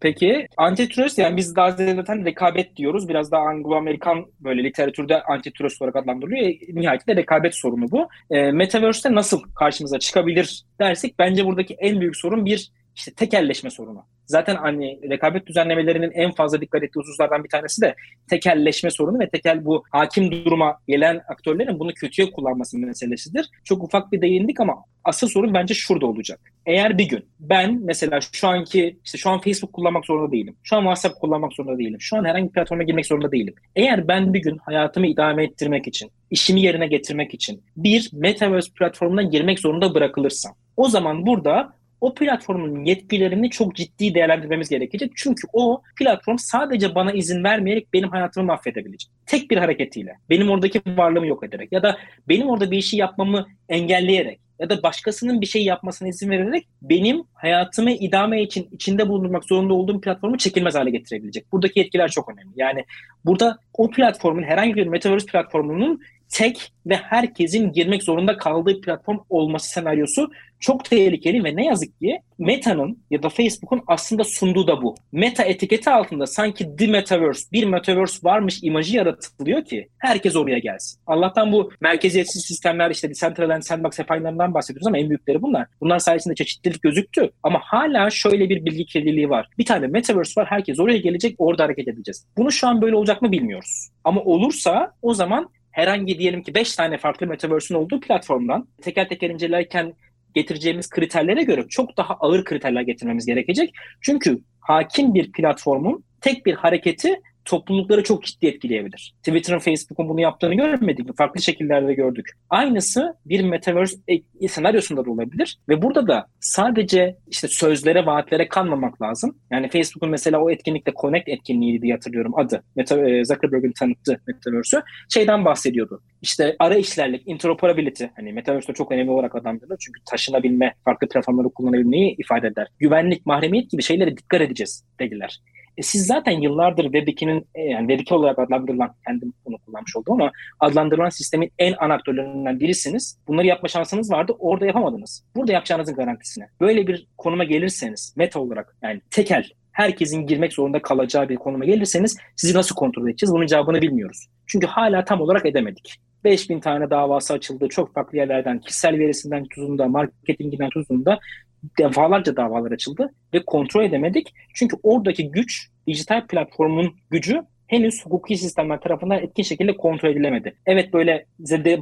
Peki antitrust yani biz daha zaten rekabet diyoruz. Biraz daha Anglo-Amerikan böyle literatürde antitrust olarak adlandırılıyor. E, nihayetinde rekabet sorunu bu. E, Metaverse'de nasıl karşımıza çıkabilir dersek bence buradaki en büyük sorun bir işte tekelleşme sorunu. Zaten hani rekabet düzenlemelerinin en fazla dikkat ettiği hususlardan bir tanesi de tekelleşme sorunu ve tekel bu hakim duruma gelen aktörlerin bunu kötüye kullanması meselesidir. Çok ufak bir değindik ama asıl sorun bence şurada olacak. Eğer bir gün ben mesela şu anki işte şu an Facebook kullanmak zorunda değilim. Şu an WhatsApp kullanmak zorunda değilim. Şu an herhangi bir platforma girmek zorunda değilim. Eğer ben bir gün hayatımı idame ettirmek için, işimi yerine getirmek için bir Metaverse platformuna girmek zorunda bırakılırsam o zaman burada o platformun yetkilerini çok ciddi değerlendirmemiz gerekecek. Çünkü o platform sadece bana izin vermeyerek benim hayatımı mahvedebilecek. Tek bir hareketiyle. Benim oradaki varlığımı yok ederek ya da benim orada bir işi yapmamı engelleyerek ya da başkasının bir şey yapmasına izin vererek benim hayatımı idame için içinde bulundurmak zorunda olduğum platformu çekilmez hale getirebilecek. Buradaki etkiler çok önemli. Yani burada o platformun herhangi bir Metaverse platformunun tek ve herkesin girmek zorunda kaldığı platform olması senaryosu çok tehlikeli ve ne yazık ki Meta'nın ya da Facebook'un aslında sunduğu da bu. Meta etiketi altında sanki The Metaverse, bir Metaverse varmış imajı yaratılıyor ki herkes oraya gelsin. Allah'tan bu merkeziyetsiz sistemler işte Decentraland, Sandbox hep bahsediyoruz ama en büyükleri bunlar. Bunlar sayesinde çeşitlilik gözüktü ama hala şöyle bir bilgi kirliliği var. Bir tane Metaverse var, herkes oraya gelecek, orada hareket edeceğiz. Bunu şu an böyle olacak mı bilmiyoruz. Ama olursa o zaman herhangi diyelim ki 5 tane farklı Metaverse'ün olduğu platformdan teker teker incelerken getireceğimiz kriterlere göre çok daha ağır kriterler getirmemiz gerekecek. Çünkü hakim bir platformun tek bir hareketi toplulukları çok ciddi etkileyebilir. Twitter'ın, Facebook'un bunu yaptığını görmedik mi? Farklı şekillerde gördük. Aynısı bir metaverse e, senaryosunda da olabilir ve burada da sadece işte sözlere, vaatlere kanmamak lazım. Yani Facebook'un mesela o etkinlikte Connect etkinliği diye hatırlıyorum adı. Meta, e, Zuckerberg'in tanıttığı Metaverse'ü. Şeyden bahsediyordu. İşte ara işlerlik, interoperability. Hani Metaverse'de çok önemli olarak adlandırılır. Çünkü taşınabilme, farklı platformları kullanabilmeyi ifade eder. Güvenlik, mahremiyet gibi şeylere dikkat edeceğiz dediler. E siz zaten yıllardır Web2'nin e, yani Web2 olarak adlandırılan, kendim bunu kullanmış oldum ama adlandırılan sistemin en ana aktörlerinden birisiniz. Bunları yapma şansınız vardı. Orada yapamadınız. Burada yapacağınızın garantisine. Böyle bir konuma gelirseniz meta olarak yani tekel herkesin girmek zorunda kalacağı bir konuma gelirseniz sizi nasıl kontrol edeceğiz? Bunun cevabını bilmiyoruz. Çünkü hala tam olarak edemedik. 5000 tane davası açıldı. Çok farklı yerlerden, kişisel verisinden tutun da, marketinginden tutun da defalarca davalar açıldı ve kontrol edemedik. Çünkü oradaki güç, dijital platformun gücü henüz hukuki sistemler tarafından etkin şekilde kontrol edilemedi. Evet böyle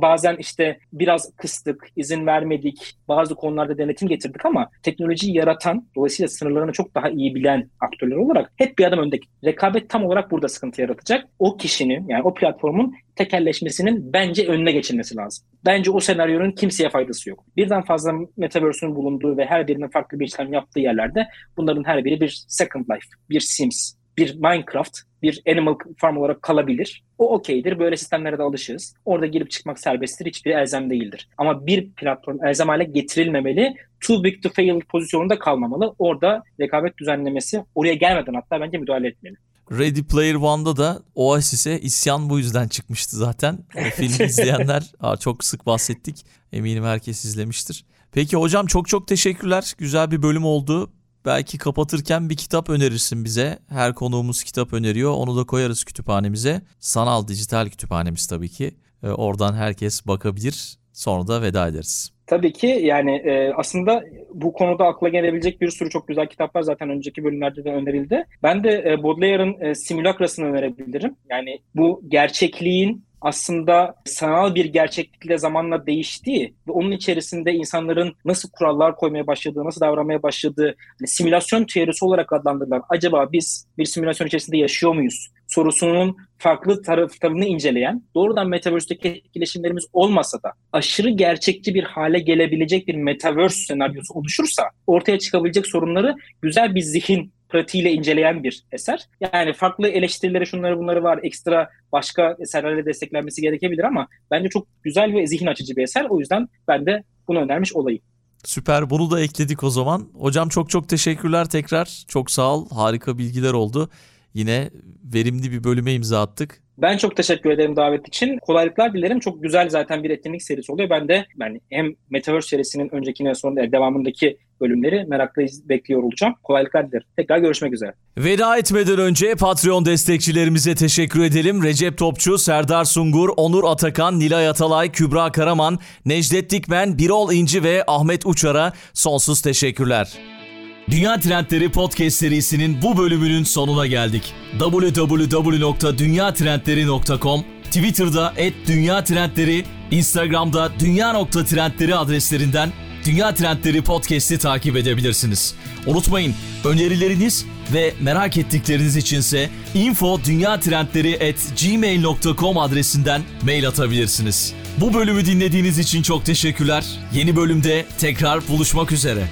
bazen işte biraz kıstık, izin vermedik, bazı konularda denetim getirdik ama teknolojiyi yaratan, dolayısıyla sınırlarını çok daha iyi bilen aktörler olarak hep bir adım öndeki. Rekabet tam olarak burada sıkıntı yaratacak. O kişinin yani o platformun tekelleşmesinin bence önüne geçilmesi lazım. Bence o senaryonun kimseye faydası yok. Birden fazla metaverse'ün bulunduğu ve her birinin farklı bir işlem yaptığı yerlerde bunların her biri bir Second Life, bir Sims, bir Minecraft, bir Animal Farm olarak kalabilir. O okeydir. Böyle sistemlere de alışığız. Orada girip çıkmak serbesttir. Hiçbir elzem değildir. Ama bir platform elzem hale getirilmemeli. Too big to fail pozisyonunda kalmamalı. Orada rekabet düzenlemesi oraya gelmeden hatta bence müdahale etmeli. Ready Player One'da da Oasis'e isyan bu yüzden çıkmıştı zaten. O filmi izleyenler çok sık bahsettik. Eminim herkes izlemiştir. Peki hocam çok çok teşekkürler. Güzel bir bölüm oldu. Belki kapatırken bir kitap önerirsin bize. Her konuğumuz kitap öneriyor. Onu da koyarız kütüphanemize. Sanal dijital kütüphanemiz tabii ki. Ee, oradan herkes bakabilir. Sonra da veda ederiz. Tabii ki yani e, aslında bu konuda akla gelebilecek bir sürü çok güzel kitaplar zaten önceki bölümlerde de önerildi. Ben de e, Baudelaire'ın e, Simülakrasını önerebilirim. Yani bu gerçekliğin aslında sanal bir gerçeklikle zamanla değiştiği ve onun içerisinde insanların nasıl kurallar koymaya başladığı, nasıl davranmaya başladığı hani simülasyon teorisi olarak adlandırılan acaba biz bir simülasyon içerisinde yaşıyor muyuz? sorusunun farklı taraflarını inceleyen, doğrudan Metaverse'deki etkileşimlerimiz olmasa da aşırı gerçekçi bir hale gelebilecek bir Metaverse senaryosu oluşursa ortaya çıkabilecek sorunları güzel bir zihin pratiğiyle inceleyen bir eser. Yani farklı eleştirileri şunları bunları var. Ekstra başka eserlerle desteklenmesi gerekebilir ama bence çok güzel ve zihin açıcı bir eser. O yüzden ben de bunu önermiş olayım. Süper bunu da ekledik o zaman. Hocam çok çok teşekkürler tekrar. Çok sağ ol. Harika bilgiler oldu. Yine verimli bir bölüme imza attık. Ben çok teşekkür ederim davet için. Kolaylıklar dilerim. Çok güzel zaten bir etkinlik serisi oluyor. Ben de yani hem Metaverse serisinin öncekine sonra devamındaki bölümleri merakla bekliyor olacağım. Kolaylıklar dilerim. Tekrar görüşmek üzere. Veda etmeden önce Patreon destekçilerimize teşekkür edelim. Recep Topçu, Serdar Sungur, Onur Atakan, Nilay Atalay, Kübra Karaman, Necdet Dikmen, Birol İnci ve Ahmet Uçar'a sonsuz teşekkürler. Dünya Trendleri Podcast serisinin bu bölümünün sonuna geldik. www.dünyatrendleri.com Twitter'da @dünyatrendleri, Instagram'da dünya.trendleri adreslerinden Dünya Trendleri Podcast'i takip edebilirsiniz. Unutmayın önerileriniz ve merak ettikleriniz içinse info gmail.com adresinden mail atabilirsiniz. Bu bölümü dinlediğiniz için çok teşekkürler. Yeni bölümde tekrar buluşmak üzere.